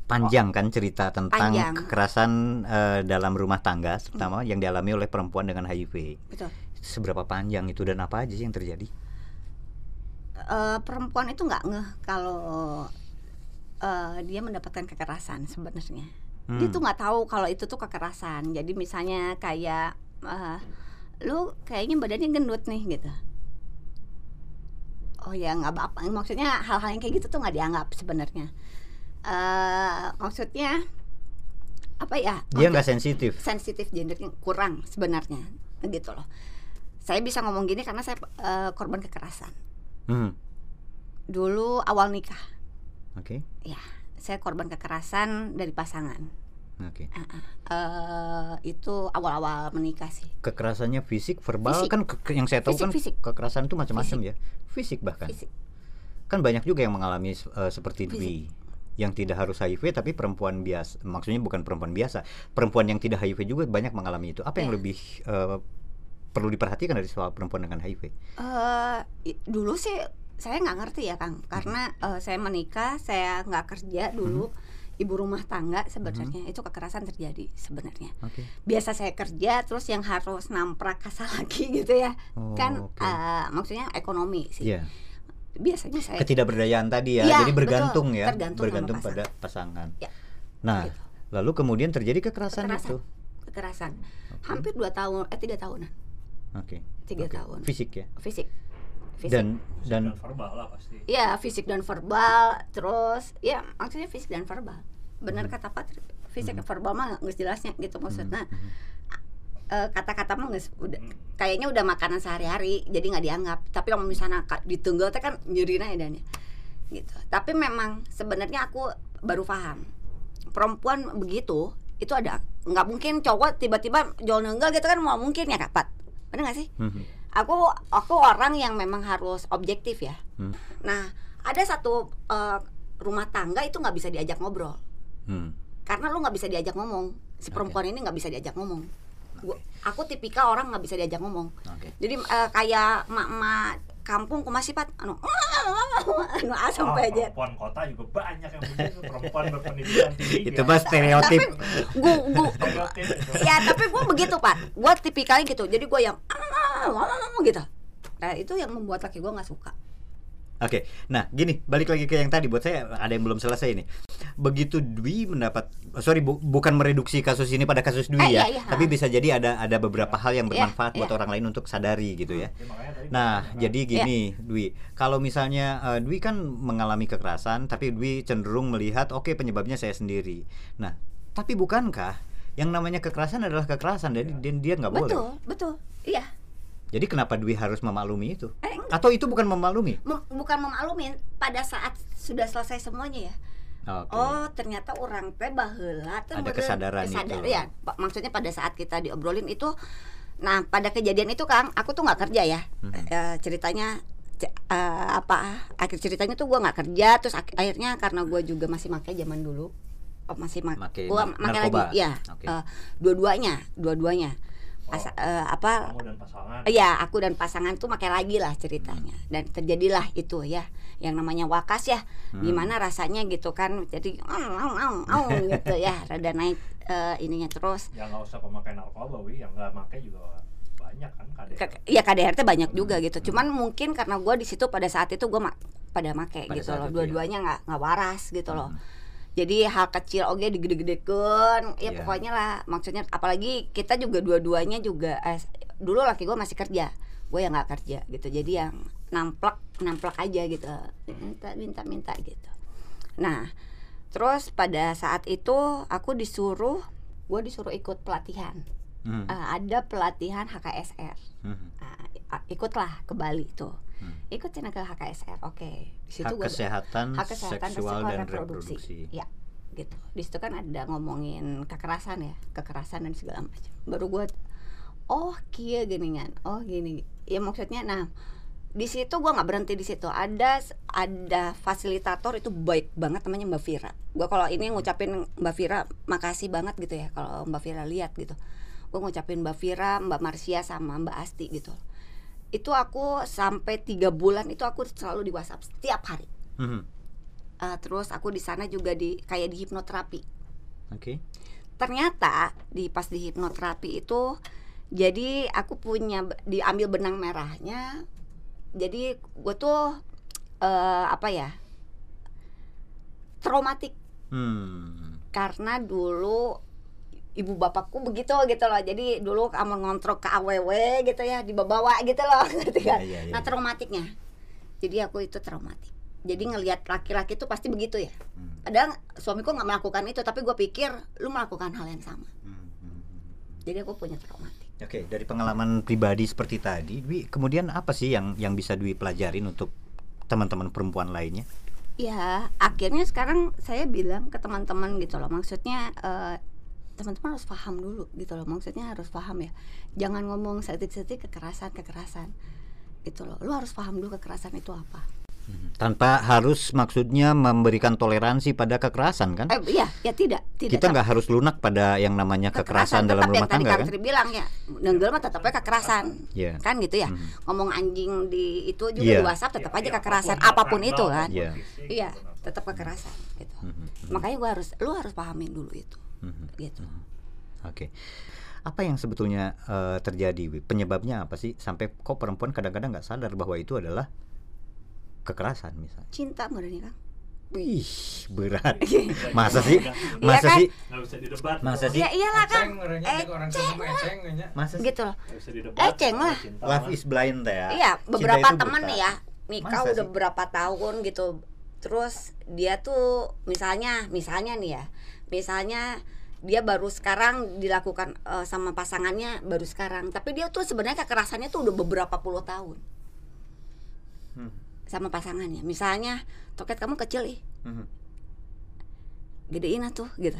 panjang kan cerita tentang Panjang. kekerasan eh, dalam rumah tangga, terutama yang dialami oleh perempuan dengan HIV. betul Seberapa panjang itu dan apa aja sih yang terjadi? Eh, perempuan itu nggak ngeh kalau eh, dia mendapatkan kekerasan sebenarnya dia Hmm. tuh nggak tahu kalau itu tuh kekerasan jadi misalnya kayak eh, lu kayaknya badannya gendut nih gitu. Oh ya nggak apa maksudnya hal-hal yang kayak gitu tuh nggak dianggap sebenarnya. Eh maksudnya apa ya? Dia nggak sensitif. sensitif gendernya kurang sebenarnya gitu loh. Saya bisa ngomong gini karena saya eh, korban kekerasan. Hmm, dulu awal nikah. Oke. ya saya korban kekerasan dari pasangan Oke. eh itu awal-awal menikah sih Kekerasannya fisik, verbal Fisik. kan ke- yang saya tahu Fisik, kan fisik. kekerasan itu macam-macam ya. Fisik bahkan. fisik Kan banyak juga yang mengalami eh, seperti Fisik. Dwi yang tidak harus HIV tapi perempuan biasa. Maksudnya bukan perempuan biasa. Perempuan yang tidak HIV juga banyak mengalami itu. Apa yang Iya. lebih eh, perlu diperhatikan dari soal perempuan dengan HIV? eh i- dulu sih saya nggak ngerti ya kang karena eh, saya menikah saya nggak kerja dulu ibu rumah tangga sebenarnya itu kekerasan terjadi sebenarnya Oke. biasa saya kerja terus yang harus namprak kasar lagi gitu ya Oh, kan oke. eh, maksudnya ekonomi sih Iya. biasanya saya Ketidakberdayaan tadi ya. Iya, Jadi bergantung betul. ya, Tergantung bergantung pasangan. pada pasangan. Ya. Nah, Gitu. lalu kemudian terjadi kekerasan, Kekerasan. itu. kekerasan Oke. hampir dua tahun eh tiga tahunan Oke. tiga Oke. tahun Fisik ya. fisik fisik. Dan dan verbal lah pasti. Ya fisik dan verbal terus ya maksudnya fisik dan verbal. Benar Hmm. kata Patri fisik dan verbal mah nggak jelasnya gitu maksudnya. Mhm. eh, kata-kata mah nggak udah Hmm. kayaknya udah makanan sehari-hari jadi nggak dianggap. Tapi kalau misalnya ditunggal teh kan nyerina edannya gitu. Tapi memang sebenarnya aku baru paham. Perempuan begitu itu ada nggak mungkin cowok tiba-tiba jual nunggal gitu kan mau mungkin ya kak Pat? Benar nggak sih? Mhm. Aku aku orang yang memang harus objektif ya. Hmm. nah ada satu eh, rumah tangga itu nggak bisa diajak ngobrol. Hmm. karena lu nggak bisa diajak ngomong. Si perempuan ini nggak bisa diajak ngomong. Gua- aku tipikal orang nggak bisa diajak ngomong. Oke. jadi eh, kayak mak-mak kampung kumasih pat. Anu anu ah sampai Ah, aja. perempuan kota juga banyak yang begitu perempuan berpendidikan tinggi Itu ya. mah stereotip. gua gua stereotip itu. ya tapi gua begitu pak gua tipikalnya gitu. Jadi gua yang gitu. Nah itu yang membuat laki gua nggak suka Oke, nah gini balik lagi ke yang tadi buat saya ada yang belum selesai ini. Begitu Dwi mendapat, oh, sorry bu- bukan mereduksi kasus ini pada kasus Dwi Eh, ya, iya, iya. tapi bisa jadi ada ada beberapa hal yang Iya, bermanfaat buat iya. orang lain untuk sadari gitu ya. Nah, jadi Iya. gini, Dwi. Kalau misalnya eh, Dwi kan mengalami kekerasan, tapi Dwi cenderung melihat, oke penyebabnya saya sendiri. Nah, tapi bukankah yang namanya kekerasan adalah kekerasan, jadi dia, dia nggak boleh. betul betul iya Jadi kenapa Dwi harus memaklumi itu? Eh, enggak. Atau itu bukan memaklumi? Mem- bukan memaklumin pada saat sudah selesai semuanya ya Oke. Oh ternyata orang teh baheula teh Ada kesadaran kesadar- itu. ya maksudnya pada saat kita diobrolin itu nah pada kejadian itu Kang aku tuh nggak kerja ya Mhm. Eh, ceritanya ce- eh, apa akhir ceritanya tuh gua nggak kerja terus ak- akhirnya karena gua juga masih pakai zaman dulu oh, masih mak Make gua nar- pakai lagi ya Oke. eh, dua-duanya dua-duanya Asa- eh, apa kamu dan pasangan Iya, aku dan pasangan tuh pakai lagi lah ceritanya dan terjadilah itu ya yang namanya wakas ya. Hmm. Gimana rasanya gitu kan. Jadi au au au au gitu ya, rada naik eh, ininya terus. yang nggak usah pemakai narkoba wi yang nggak pakai juga banyak kan KDR Ke- ya KDRT banyak juga Hmm. gitu. Cuman mungkin karena gua di situ pada saat itu gua ma- pada make Pada gitu loh. itu ya. Dua-duanya nggak nggak waras gitu loh. Jadi hal kecil oke digede-gedekan ya Iya. pokoknya lah. Maksudnya apalagi kita juga dua-duanya juga eh, dulu laki gue masih kerja. Gue yang nggak kerja gitu. Jadi yang namplak namplak aja gitu. Minta minta minta gitu. Nah terus pada saat itu aku disuruh gue disuruh ikut pelatihan. Hmm. Eh, ada pelatihan HKSR Hmm. Ah, ikutlah ke Bali tuh Hmm. ikut ke HKSR oke di situ Hak gua- kesehatan, hak kesehatan seksual seksual dan reproduksi. reproduksi. Ya, gitu. Di situ kan ada ngomongin kekerasan ya, kekerasan dan segala macam. Baru gue, oh kia gini kan, oh gini. Ya maksudnya, nah di situ gua nggak berhenti di situ. Ada ada fasilitator itu baik banget namanya Mbak Vira. Gua kalau ini ngucapin Mbak Vira makasih banget gitu ya kalau Mbak Vira lihat gitu. Gue ngucapin Mbak Vira, Mbak Marsia sama Mbak Asti gitu. Itu aku sampai tiga bulan itu aku selalu di WhatsApp setiap hari. Hmm. Uh, terus aku di sana juga di kayak di hipnoterapi. Oke. Ternyata di pas di hipnoterapi itu jadi aku punya diambil benang merahnya. Jadi gue tuh eh, apa ya? traumatik Hmm. karena dulu ibu bapakku begitu gitu loh. Jadi dulu kamu ngontrol ke AWW gitu ya, dibawa gitu loh, ngerti kan? Iya, iya, Nah, iya. traumatiknya. Jadi aku itu traumatik. Jadi ngelihat laki-laki itu pasti begitu ya. Hmm. Padahal suamiku nggak melakukan itu, tapi gue pikir lu melakukan hal yang sama. Hmm, hmm, hmm. Jadi aku punya traumatik. Oke, dari pengalaman pribadi seperti tadi, Dwi, kemudian apa sih yang yang bisa Dwi pelajarin untuk teman-teman perempuan lainnya? Ya, akhirnya sekarang saya bilang ke teman-teman gitu loh. Maksudnya eh, teman-teman harus paham dulu gitu loh. Maksudnya harus paham ya. Jangan ngomong setik-setik kekerasan kekerasan gitu loh. Lu harus paham dulu kekerasan itu apa. Tanpa harus maksudnya memberikan toleransi pada kekerasan kan? Eh, iya, ya tidak, tidak. Kita nggak harus lunak pada yang namanya kekerasan, dalam tetap rumah yang tadi tangga kan? Tri bilang ya, nenggel mah tetapnya kekerasan. Iya. Kan gitu ya. Mhm. Ngomong anjing di itu juga Iya. di WhatsApp tetap Ya, aja ya, kekerasan apa pun, apa pun itu kan. Iya. Iya, gitu. tetap kekerasan gitu. Mhm, mhm, Makanya gua harus lu harus pahamin dulu itu. Mhm. Gitu. Oke. Apa yang sebetulnya eh, terjadi? Wi? Penyebabnya apa sih sampai kok perempuan kadang-kadang nggak sadar bahwa itu adalah kekerasan misalnya? Cinta merenya kan. Wih, berat. Masa sih? Iya Masa kan? sih? bisa didebat Masa sih? Ya iyalah kan. Eceng Eh, nya. Masa sih? gitu loh. Eceng lah. cinta Love is blind ya. Iya, beberapa teman buta. nih ya nikah Masa udah sih? berapa tahun gitu. Terus dia tuh misalnya, misalnya nih ya, misalnya dia baru sekarang dilakukan eh, sama pasangannya baru sekarang, tapi dia tuh sebenarnya kekerasannya tuh udah beberapa puluh tahun Hmm, sama pasangannya. Misalnya, toket kamu kecil ih, mhm. gedein tuh gitu.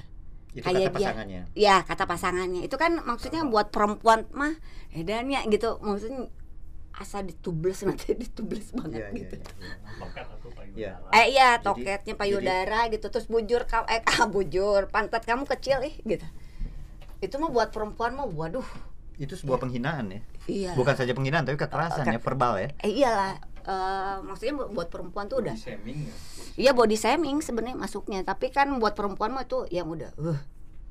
Itu Kayak kata dia. pasangannya. Ya kata pasangannya itu kan maksudnya buat perempuan mah edannya gitu maksudnya asa ditubles nanti ditubles banget Iya, iya, gitu. iya, iya. Iya. Eh iya Jadi- toketnya payudara gitu terus bujur kau eh ah, bujur pantat kamu kecil ih gitu. Itu mah buat perempuan mah waduh. Itu sebuah penghinaan ya. Iya. Bukan saja penghinaan tapi kekerasan Ke- ya, verbal ya. Eh iyalah eh, maksudnya bu- buat perempuan tuh udah Shaming ya. iya body shaming sebenarnya masuknya tapi kan buat perempuan mah itu yang udah uh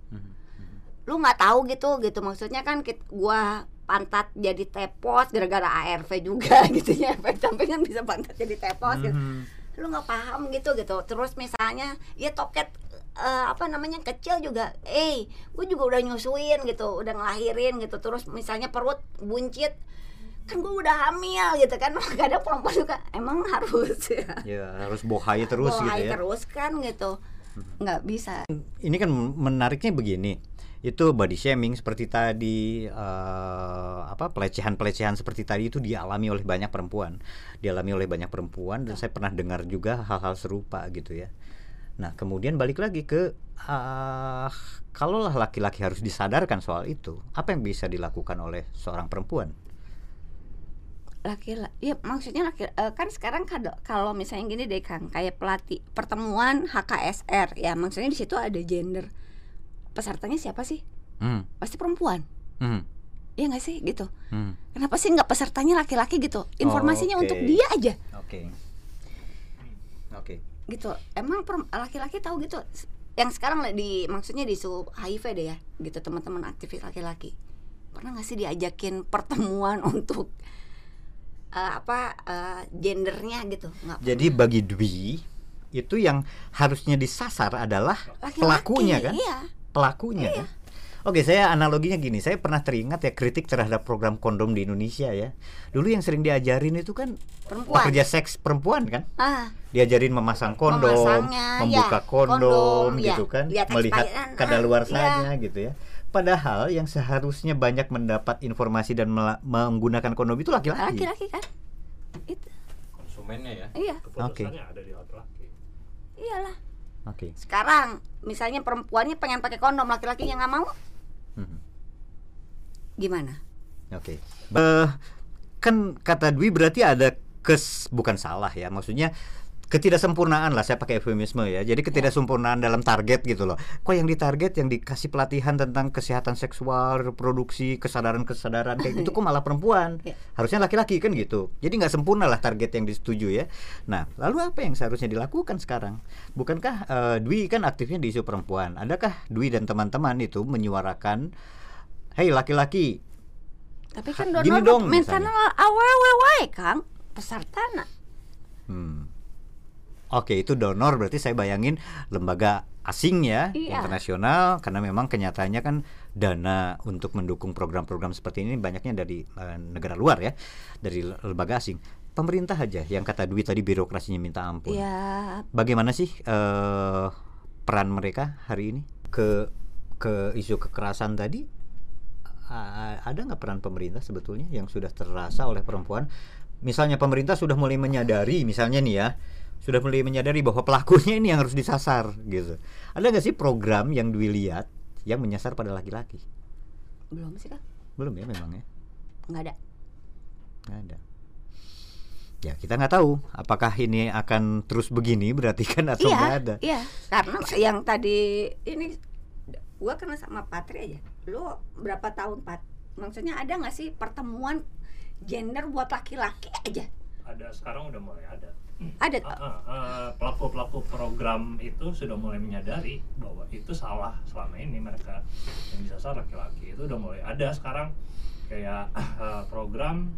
Mhm, mhm. lu nggak tahu gitu gitu maksudnya kan gua pantat jadi tepos gara-gara ARV juga gitu ya efek samping kan bisa pantat jadi tepos gitu Mhm. lu nggak paham gitu gitu terus misalnya ya toket eh, apa namanya kecil juga eh gue juga udah nyusuin gitu udah ngelahirin gitu terus misalnya perut buncit kan gue udah hamil gitu kan kadang perempuan juga emang harus ya Ya harus bohai terus gitu Mulai ya. Hmm. terus kan gitu nggak bisa Ini kan menariknya begini. Itu body shaming seperti tadi eh, apa pelecehan-pelecehan seperti tadi itu dialami oleh banyak perempuan. Dialami oleh banyak perempuan dan saya pernah dengar juga hal-hal serupa gitu ya. Nah, kemudian balik lagi ke ah kalaulah laki-laki harus disadarkan soal itu, apa yang bisa dilakukan oleh seorang perempuan? laki ya maksudnya laki eh, kan sekarang kado- kalau misalnya gini deh Kang kayak pelatih pertemuan HKSR ya maksudnya di situ ada gender pesertanya siapa sih Hmm. pasti perempuan Hmm. ya nggak sih gitu Hmm. kenapa sih nggak pesertanya laki-laki gitu informasinya oke. untuk dia aja Oke. Oke. gitu emang laki-laki tahu gitu yang sekarang di maksudnya di isu HIV deh ya gitu teman-teman aktivis laki-laki pernah nggak sih diajakin pertemuan untuk eh, apa eh, gendernya gitu nggak Jadi bagi Dwi itu yang harusnya disasar adalah Laki-laki, pelakunya kan? iya Pelakunya kan? Oke, saya analoginya gini, saya pernah teringat ya kritik terhadap program kondom di Indonesia ya. Dulu yang sering diajarin itu kan perempuan pekerja seks perempuan kan? ah Diajarin memasang kondom, Memasangnya, membuka ya, kondom, kondom, gitu ya. kan, Lihat melihat expirean, ah, kadaluarsanya gitu ya. Padahal yang seharusnya banyak mendapat informasi dan menggunakan kondom itu laki-laki. laki-laki kan itu konsumennya ya iya keputusannya ada di laki-laki iyalah Oke. sekarang misalnya perempuannya pengen pakai kondom laki-laki yang nggak mau Mhm. gimana Oke. Eh, kan kata Dwi berarti ada kes bukan salah ya, maksudnya ketidaksempurnaan lah saya pakai eufemisme ya. Jadi ketidaksempurnaan dalam target gitu loh. Kok yang ditarget yang dikasih pelatihan tentang kesehatan seksual, reproduksi, kesadaran-kesadaran kayak gitu kok malah perempuan. Iya. Harusnya laki-laki kan gitu. Jadi nggak sempurna lah target yang disetujui ya. Nah, lalu apa yang seharusnya dilakukan sekarang? Bukankah eh, Dwi kan aktifnya di isu perempuan? Adakah Dwi dan teman-teman itu menyuarakan Hei laki-laki, tapi kan gini dong, misalnya. sana awewe wae kang pesertana Hmm. Oke, itu donor berarti saya bayangin lembaga asing ya, Iya. internasional karena memang kenyataannya kan dana untuk mendukung program-program seperti ini banyaknya dari eh, negara luar ya, dari le- lembaga asing. Pemerintah aja yang kata duit tadi birokrasinya minta ampun. ya Bagaimana sih eh, peran mereka hari ini ke ke isu kekerasan tadi? Ada nggak peran pemerintah sebetulnya yang sudah terasa oleh perempuan? Misalnya pemerintah sudah mulai menyadari, misalnya nih ya, sudah mulai menyadari bahwa pelakunya ini yang harus disasar gitu. Ada nggak sih program yang dilihat yang menyasar pada laki-laki? belum sih kang Belum ya memang ya, nggak ada nggak ada. Ya kita nggak tahu apakah ini akan terus begini berarti kan atau iya nggak ada. iya karena yang tadi ini gua kena sama Patri aja lu berapa tahun Pat maksudnya ada nggak sih pertemuan gender buat laki-laki aja ada sekarang udah mulai ada ada. Ah, ah, pelaku-pelaku program itu sudah mulai menyadari bahwa itu salah selama ini. Mereka yang disasar laki-laki itu udah mulai ada sekarang. Kayak ah, program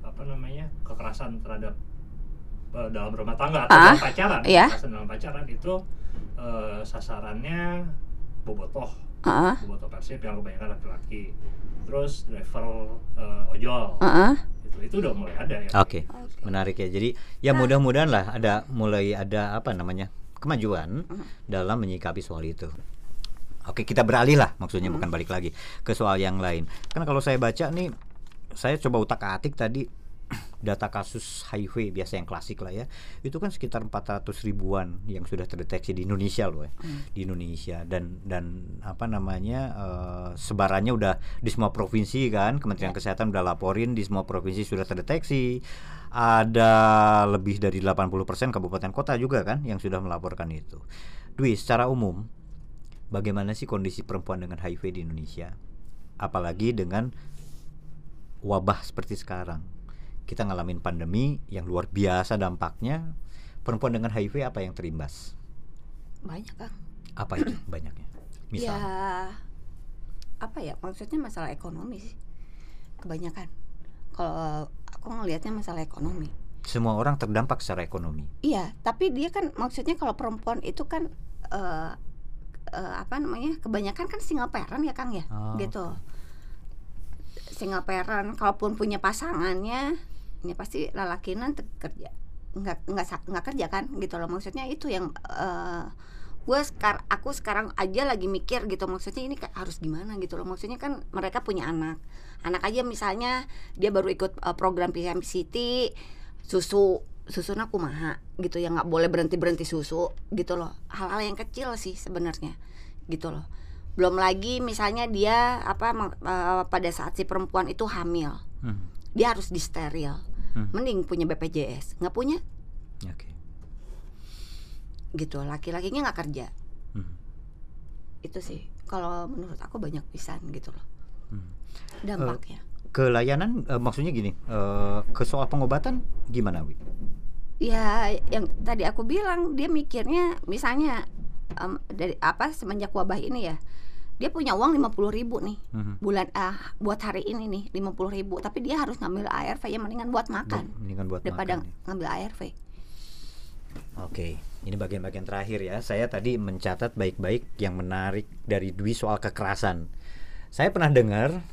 apa namanya kekerasan terhadap eh, dalam rumah tangga atau Ah, dalam pacaran. iya. kekerasan dalam pacaran itu eh, sasarannya bobotoh. Heeh, bobotoh persib yang kebanyakan laki-laki. Terus driver eh, ojol. Heeh. Itu itu udah mulai ada ya Oke, menarik ya. Jadi ya mudah-mudahan lah ada mulai ada apa namanya kemajuan dalam menyikapi soal itu. Oke, kita beralih lah maksudnya bukan balik lagi ke soal yang lain. Karena kalau saya baca nih, saya coba utak-atik tadi data kasus HIV biasa yang klasik lah ya. Itu kan sekitar 400 ribuan yang sudah terdeteksi di Indonesia loh ya. Di Indonesia. Dan dan apa namanya eh, sebarannya udah di semua provinsi kan. Kementerian Kesehatan udah laporin di semua provinsi sudah terdeteksi. Ada lebih dari 80% kabupaten kota juga kan yang sudah melaporkan itu. Dwi secara umum bagaimana sih kondisi perempuan dengan HIV di Indonesia? Apalagi dengan wabah seperti sekarang kita ngalamin pandemi yang luar biasa dampaknya perempuan dengan HIV apa yang terimbas? Banyak kang. Apa itu banyaknya? Ya misal apa ya? Maksudnya masalah ekonomi sih. Kebanyakan. Kalau aku ngelihatnya masalah ekonomi. Semua orang terdampak secara ekonomi. Iya, tapi dia kan maksudnya kalau perempuan itu kan eh eh, apa namanya? Kebanyakan kan single parent ya Kang ya, Oh, gitu. Single parent, kalaupun punya pasangannya, ini pasti lalakinan te- kerja, nggak nggak nggak kerja kan, gitu loh. Maksudnya itu yang eh gue sekar aku sekarang aja lagi mikir gitu. Maksudnya ini harus gimana gitu loh. Maksudnya kan mereka punya anak. Anak aja misalnya dia baru ikut eh, program PMCT susu susunya kumaha gitu. Ya nggak boleh berhenti berhenti susu gitu loh. Hal-hal yang kecil sih sebenarnya gitu loh. Belum lagi misalnya dia apa eh, pada saat si perempuan itu hamil Hmm, dia harus disteril Hmm. mending punya BPJS nggak punya Oke. gitu laki-lakinya nggak kerja Hmm, itu sih kalau menurut aku banyak pisan gitu loh hmm. dampaknya Ke layanan eh, maksudnya gini, eh, ke soal pengobatan gimana, Wi? ya yang tadi aku bilang dia mikirnya misalnya em, dari apa semenjak wabah ini ya dia punya uang 50.000 ribu nih Mhm. bulan ah buat hari ini nih 50.000 ribu tapi dia harus ngambil ARV ya mendingan buat makan Mendingan buat daripada makan. ya. ngambil ARV Oke, ini bagian-bagian terakhir ya. Saya tadi mencatat baik-baik yang menarik dari Dwi soal kekerasan. Saya pernah dengar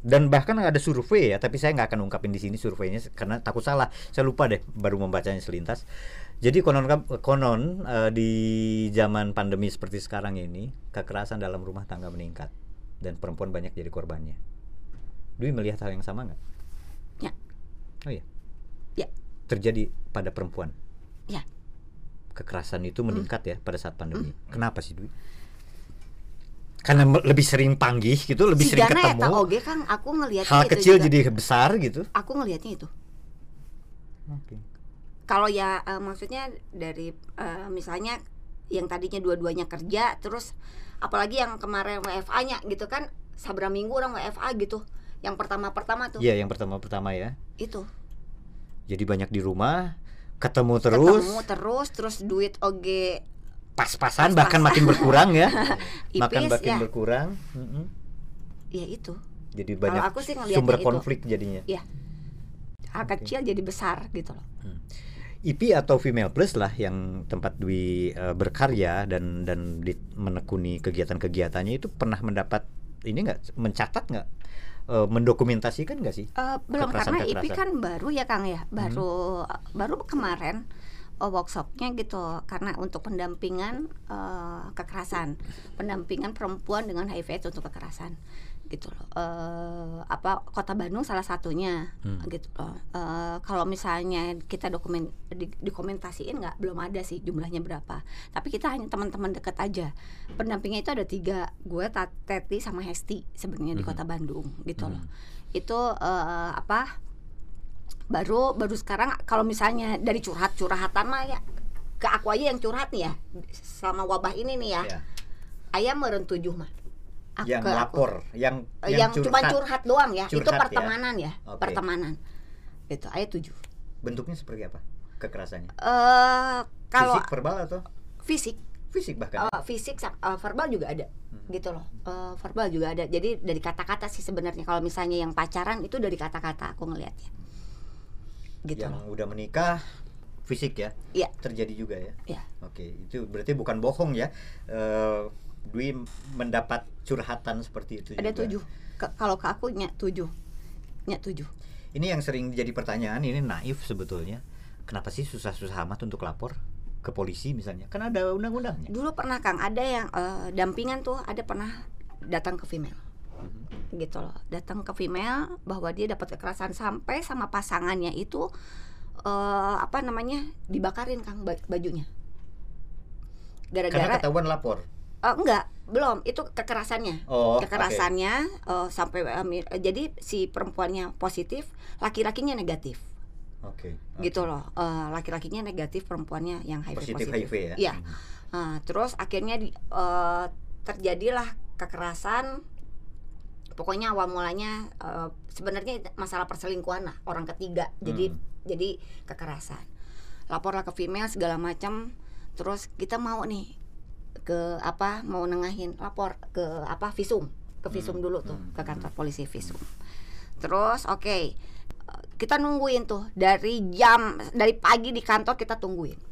dan bahkan ada survei ya, tapi saya nggak akan ungkapin di sini surveinya karena takut salah. Saya lupa deh, baru membacanya selintas. Jadi konon konon eh, di zaman pandemi seperti sekarang ini, kekerasan dalam rumah tangga meningkat dan perempuan banyak jadi korbannya. Dwi melihat hal yang sama nggak? Ya. Oh iya. Ya. Terjadi pada perempuan ya kekerasan itu meningkat ya pada saat pandemi. Kenapa sih Dwi? Karena lebih sering panggih gitu, lebih si sering eta ketemu. oge Kang aku ngelihatnya Hal itu kecil juga. jadi besar gitu. aku ngelihatnya itu kalau ya eh, maksudnya dari eh, misalnya yang tadinya dua-duanya kerja terus apalagi yang kemarin WFA-nya gitu kan sabra minggu orang WFA gitu yang pertama-pertama tuh Iya, yang pertama-pertama ya. itu Jadi banyak di rumah, ketemu terus, ketemu terus terus duit oge pas-pasan Pas-pasan. bahkan makin berkurang ya. makan Ipis, makin ya. berkurang. Mm-mm. ya itu Jadi Kalau banyak aku sih sumber itu. konflik jadinya. hal Oke. kecil jadi besar gitu loh IP atau female plus lah yang tempat Dwi eh, berkarya dan dan di- menekuni kegiatan-kegiatannya itu pernah mendapat ini nggak? Mencatat nggak? Eh, mendokumentasikan nggak sih? Eh, belum karena. IP kan baru ya Kang ya? Baru baru kemarin workshopnya gitu. Karena untuk pendampingan eh, kekerasan. Pendampingan perempuan dengan HIV untuk kekerasan gitu loh Eh, apa kota Bandung salah satunya Hmm. gitu loh Eh, kalau misalnya kita dokumen di, dokumentasiin nggak belum ada sih jumlahnya berapa tapi kita hanya teman-teman deket aja pendampingnya itu ada tiga gue Teti sama Hesti sebenarnya di Mhm. kota Bandung gitu loh Hmm. itu eh, apa baru baru sekarang kalau misalnya dari curhat curhatan mah ya ke aku aja yang curhat nih ya selama wabah ini nih ya Ya. ayam meren tujuh mah Aku- Yang ke aku. lapor, yang Eh, yang, cuma curhat doang ya itu Curhat ya. pertemanan ya, Oke. pertemanan itu ayat tujuh bentuknya seperti apa? Kekerasannya? eh kalau Fisik, verbal atau fisik fisik bahkan? eh, fisik eh, verbal juga ada Hmm. gitu loh Eh, verbal juga ada jadi dari kata-kata sih sebenarnya kalau misalnya yang pacaran itu dari kata-kata aku ngelihatnya gitu yang loh udah menikah fisik ya? Iya. Terjadi juga ya? Iya. Oke, itu berarti bukan bohong ya. Eh, Dwi mendapat curhatan seperti itu ada juga. tujuh Ke- kalau ke aku nya tujuh nya tujuh Ini yang sering jadi pertanyaan, ini naif sebetulnya. Kenapa sih susah-susah amat untuk lapor ke polisi misalnya? Kan ada undang-undangnya. dulu pernah kang ada yang eh, dampingan tuh ada pernah datang ke female Mhm. gitu loh datang ke female bahwa dia dapat kekerasan sampai sama pasangannya itu eh, apa namanya dibakarin kang ba- bajunya Karena gara-gara ketahuan lapor. Eh, enggak belum itu kekerasannya Oh, kekerasannya eh, sampai eh, mi- eh, jadi si perempuannya positif laki-lakinya negatif Oke. oke. gitu loh Eh, laki-lakinya negatif perempuannya yang HIV Positif positif, HIV ya. Iya. Nah, terus akhirnya di, eh, terjadilah kekerasan pokoknya awal mulanya eh, sebenarnya masalah perselingkuhan lah orang ketiga jadi Hmm. jadi kekerasan laporlah ke female segala macam terus kita mau nih ke apa mau nengahin lapor ke apa visum. Ke visum Hmm, dulu tuh hmm, ke kantor polisi visum. Terus oke kita nungguin tuh. Dari jam dari pagi di kantor kita tungguin.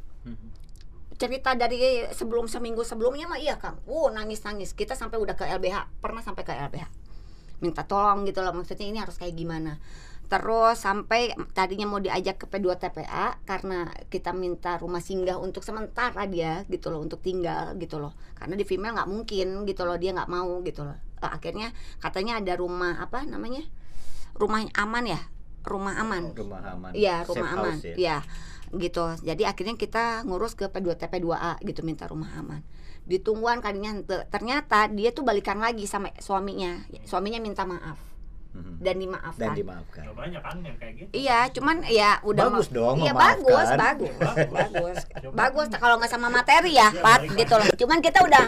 Cerita dari sebelum seminggu sebelumnya mah iya kang. Wow nangis nangis kita sampai udah ke LBH pernah sampai ke LBH minta tolong gitu loh maksudnya ini harus kayak gimana terus sampai tadinya mau diajak ke P2 TPA karena kita minta rumah singgah untuk sementara dia gitu loh untuk tinggal gitu loh karena di female nggak mungkin gitu loh dia nggak mau gitu loh Eh, akhirnya katanya ada rumah apa namanya rumah aman ya rumah aman Rumah aman. Iya, Safe rumah aman. house ya. Iya. Gitu. Jadi akhirnya kita ngurus ke P2 TP2A gitu minta rumah aman. Ditungguan kalinya ternyata dia tuh balikan lagi sama suaminya. Suaminya minta maaf. Dan dimaafkan. Dan dimaafkan. Udah banyak kan yang kayak gitu Iya, cuman ya udah Bagus dong, Iya bagus, bagus, Bagus. bagus. Kalau nggak sama materi ya, Iya, Pat, gitu loh. Cuman kita udah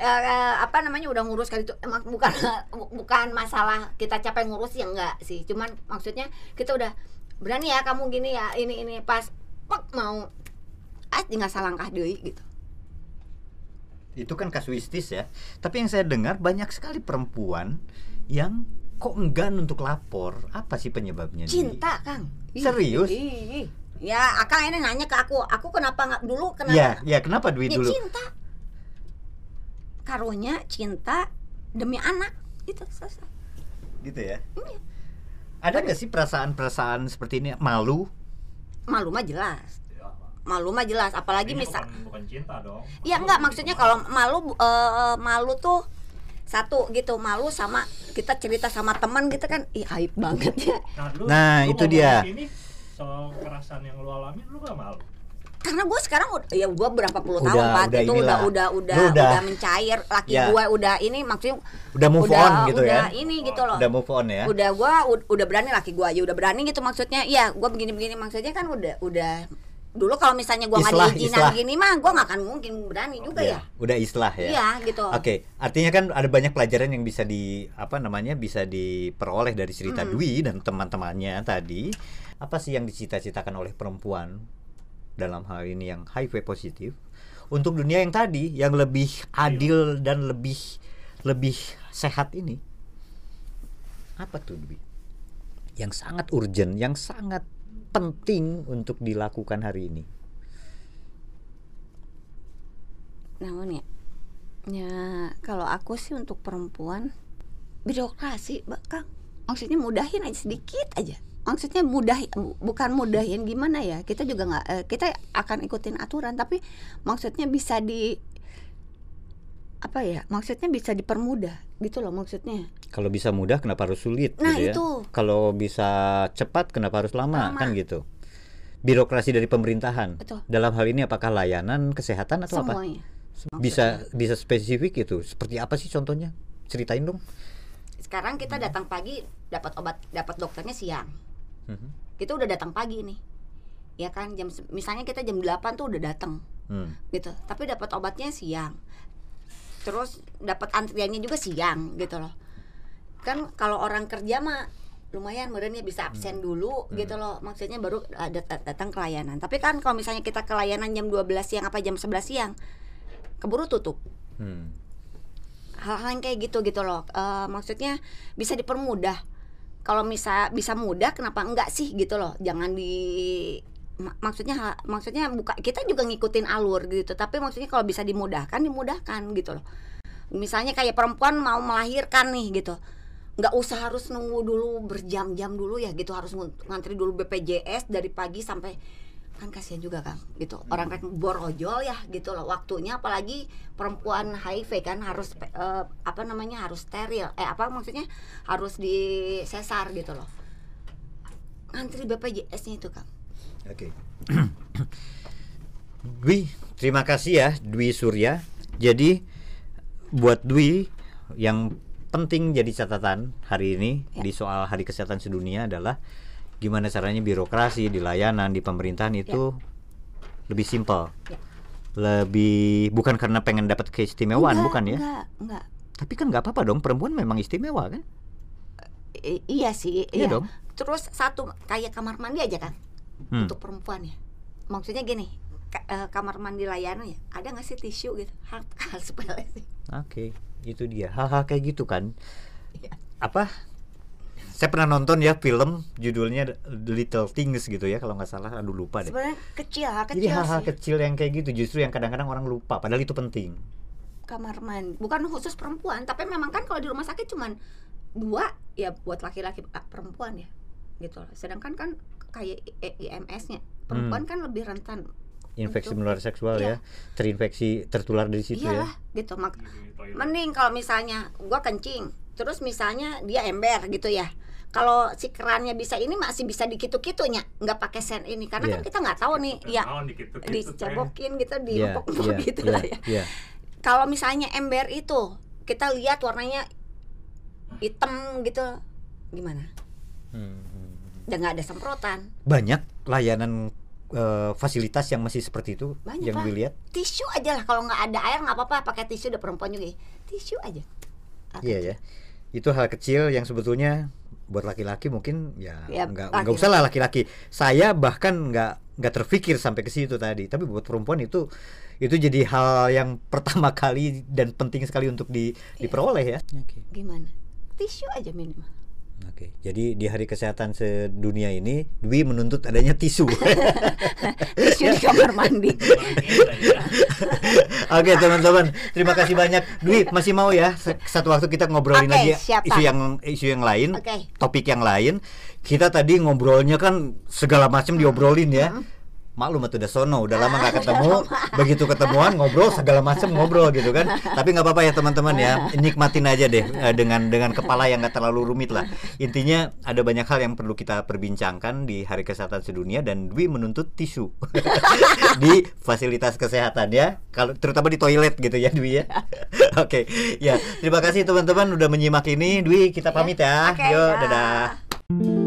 eh, eh, apa namanya udah ngurus kali itu emang bukan bukan masalah kita capek ngurus ya enggak sih. Cuman maksudnya kita udah berani ya kamu gini ya ini ini pas pek mau ah tinggal salangkah deui gitu. Itu kan kasuistis ya. Tapi yang saya dengar banyak sekali perempuan yang kok enggan untuk lapor. Apa sih penyebabnya? Di? Cinta, Kang. Serius? ih, ih. Ya, Akang ini nanya ke aku, aku kenapa nggak dulu kenapa? Ya, ya kenapa Dwi Ya, dulu? cinta karunya cinta demi anak itu selesai Gitu ya. Iya. Ada nggak sih perasaan-perasaan seperti ini malu? malu mah jelas Ya, malu mah jelas apalagi misal bukan, bukan cinta dong ya enggak maksudnya kalau malu eh, malu tuh satu gitu malu sama kita cerita sama teman gitu kan ih aib banget ya Nah, lu, Nah, lu itu dia. di sini soal kekerasan yang lu alami, lu gak malu? karena gue sekarang ya gue berapa puluh Udah- tahun pak itu inilah. udah udah udah udah, udah- mencair laki Ya. gue udah ini maksudnya Udah move udah on gitu udah ya? ini gitu loh Udah move on ya? udah gua ud- udah berani laki gua aja udah berani gitu maksudnya iya gua begini-begini maksudnya kan udah udah dulu kalau misalnya gua nggak islah. gini mah gua nggak akan mungkin berani juga ya, Udah islah ya. iya gitu Oke, artinya kan ada banyak pelajaran yang bisa di apa namanya bisa diperoleh dari cerita Hmm. Dwi dan teman-temannya tadi. Apa sih yang dicita-citakan oleh perempuan dalam hal ini yang HIV positif untuk dunia yang tadi yang lebih adil dan lebih lebih sehat ini? Apa tuh Dwi? Yang sangat urgent, yang sangat penting untuk dilakukan hari ini. namun ya? Ya kalau aku sih untuk perempuan birokrasi bakal maksudnya mudahin aja sedikit aja. Maksudnya mudah bu- bukan mudahin gimana ya? Kita juga nggak eh, kita akan ikutin aturan tapi maksudnya bisa di apa ya maksudnya bisa dipermudah gitu loh maksudnya Kalau bisa mudah kenapa harus sulit Nah, gitu ya? itu. Kalau bisa cepat kenapa harus lama, Lama. kan gitu. Birokrasi dari pemerintahan. Betul. Dalam hal ini apakah layanan kesehatan atau apa? semuanya Bisa bisa spesifik itu. Seperti apa sih contohnya? Ceritain dong. sekarang kita datang pagi dapat obat dapat dokternya siang Mhm. kita udah datang pagi nih ya kan jam misalnya kita jam 8 tuh udah datang Hmm. gitu tapi dapat obatnya siang terus dapat antriannya juga siang gitu loh. Kan kalau orang kerja mah lumayan meren ya bisa absen dulu gitu loh. Maksudnya baru ada dat- datang ke layanan tapi kan kalau misalnya kita ke layanan jam 12 siang apa jam 11 siang keburu tutup. Hmm. hal-hal yang kayak gitu gitu loh. Eh, maksudnya bisa dipermudah. Kalau bisa bisa mudah kenapa enggak sih gitu loh? Jangan di maksudnya maksudnya buka kita juga ngikutin alur gitu tapi maksudnya kalau bisa dimudahkan dimudahkan gitu loh. Misalnya kayak perempuan mau melahirkan nih gitu nggak usah harus nunggu dulu berjam-jam dulu ya gitu harus ngantri dulu BPJS dari pagi sampai kan kasihan juga kan gitu. Orang kan borojol ya gitu loh waktunya apalagi perempuan HIV kan harus eh, apa namanya harus steril eh apa maksudnya harus di sesar gitu loh. Ngantri BPJS-nya itu kan Oke. Dwi, terima kasih ya Dwi Surya. Jadi buat Dwi yang penting jadi catatan hari ini Ya. di soal Hari Kesehatan Sedunia adalah gimana caranya birokrasi di layanan di pemerintahan itu lebih simpel. Ya. Lebih bukan karena pengen dapat keistimewaan Enggak, bukan ya. enggak enggak Tapi kan nggak apa-apa dong perempuan memang istimewa kan? I- iya sih Iya iya, dong. terus satu kayak kamar mandi aja kan Hmm. untuk perempuan ya maksudnya gini ka- eh, kamar mandi layanan ya ada nggak sih tisu gitu hal hal sepele sih Oke, itu dia. Hal-hal kayak gitu kan. Iya. Apa? saya pernah nonton ya film judulnya The Little Things gitu ya kalau nggak salah aduh lupa deh sebenarnya kecil hal kecil jadi hal-hal kecil yang kayak gitu justru yang kadang-kadang orang lupa padahal itu penting kamar mandi bukan khusus perempuan tapi memang kan kalau di rumah sakit cuman dua ya buat laki-laki ah, perempuan ya gitu loh sedangkan kan kayak IMS-nya perempuan kan lebih rentan infeksi Untuk- menular seksual iya. ya. Terinfeksi tertular dari situ ya. iyalah gitu. Mak mending kalau misalnya gua kencing terus misalnya dia ember gitu ya. Kalau si kerannya bisa ini masih bisa dikitu-kitunya nggak pakai sen ini. Karena kan Iya. kita nggak tahu nih ya dicebokin gitu di empuk-empuk iya, gitu iya, lah ya. iya. kalau misalnya ember itu kita lihat warnanya hitam gitu gimana? Hmm. Dan nggak ada semprotan. Banyak layanan eh, fasilitas yang masih seperti itu Banyak, yang dilihat? Tisu aja lah kalau nggak ada air nggak apa-apa pakai tisu udah perempuan juga. Ya. tisu aja. Iya kecil. ya. Itu hal kecil yang sebetulnya buat laki-laki mungkin ya Ya, nggak laki-laki. nggak usah lah laki-laki. Saya bahkan nggak nggak terpikir sampai ke situ tadi. Tapi buat perempuan itu itu jadi hal yang pertama kali dan penting sekali untuk di, Iya. diperoleh ya. Oke. Gimana? Tisu aja minimal Oke, jadi di Hari Kesehatan Sedunia ini Dwi menuntut adanya tisu. tisu di kamar mandi. Oke teman-teman, terima kasih banyak. Dwi masih mau ya satu waktu kita ngobrolin Oke, lagi siap, isu yang isu yang lain, Oke. topik yang lain. Kita tadi ngobrolnya kan segala macam diobrolin ya. Maklum tuh udah sono, udah lama nggak ketemu. Begitu ketemuan ngobrol segala macam ngobrol gitu kan. Tapi nggak apa-apa ya teman-teman ya, nikmatin aja deh eh, dengan dengan kepala yang nggak terlalu rumit lah. Intinya ada banyak hal yang perlu kita perbincangkan di Hari Kesehatan Sedunia dan Dwi menuntut tisu di fasilitas kesehatan ya. Kalau terutama di toilet gitu ya Dwi ya. Oke, ya terima kasih teman-teman udah menyimak ini. Dwi kita pamit ya. Yuk, dah. dadah.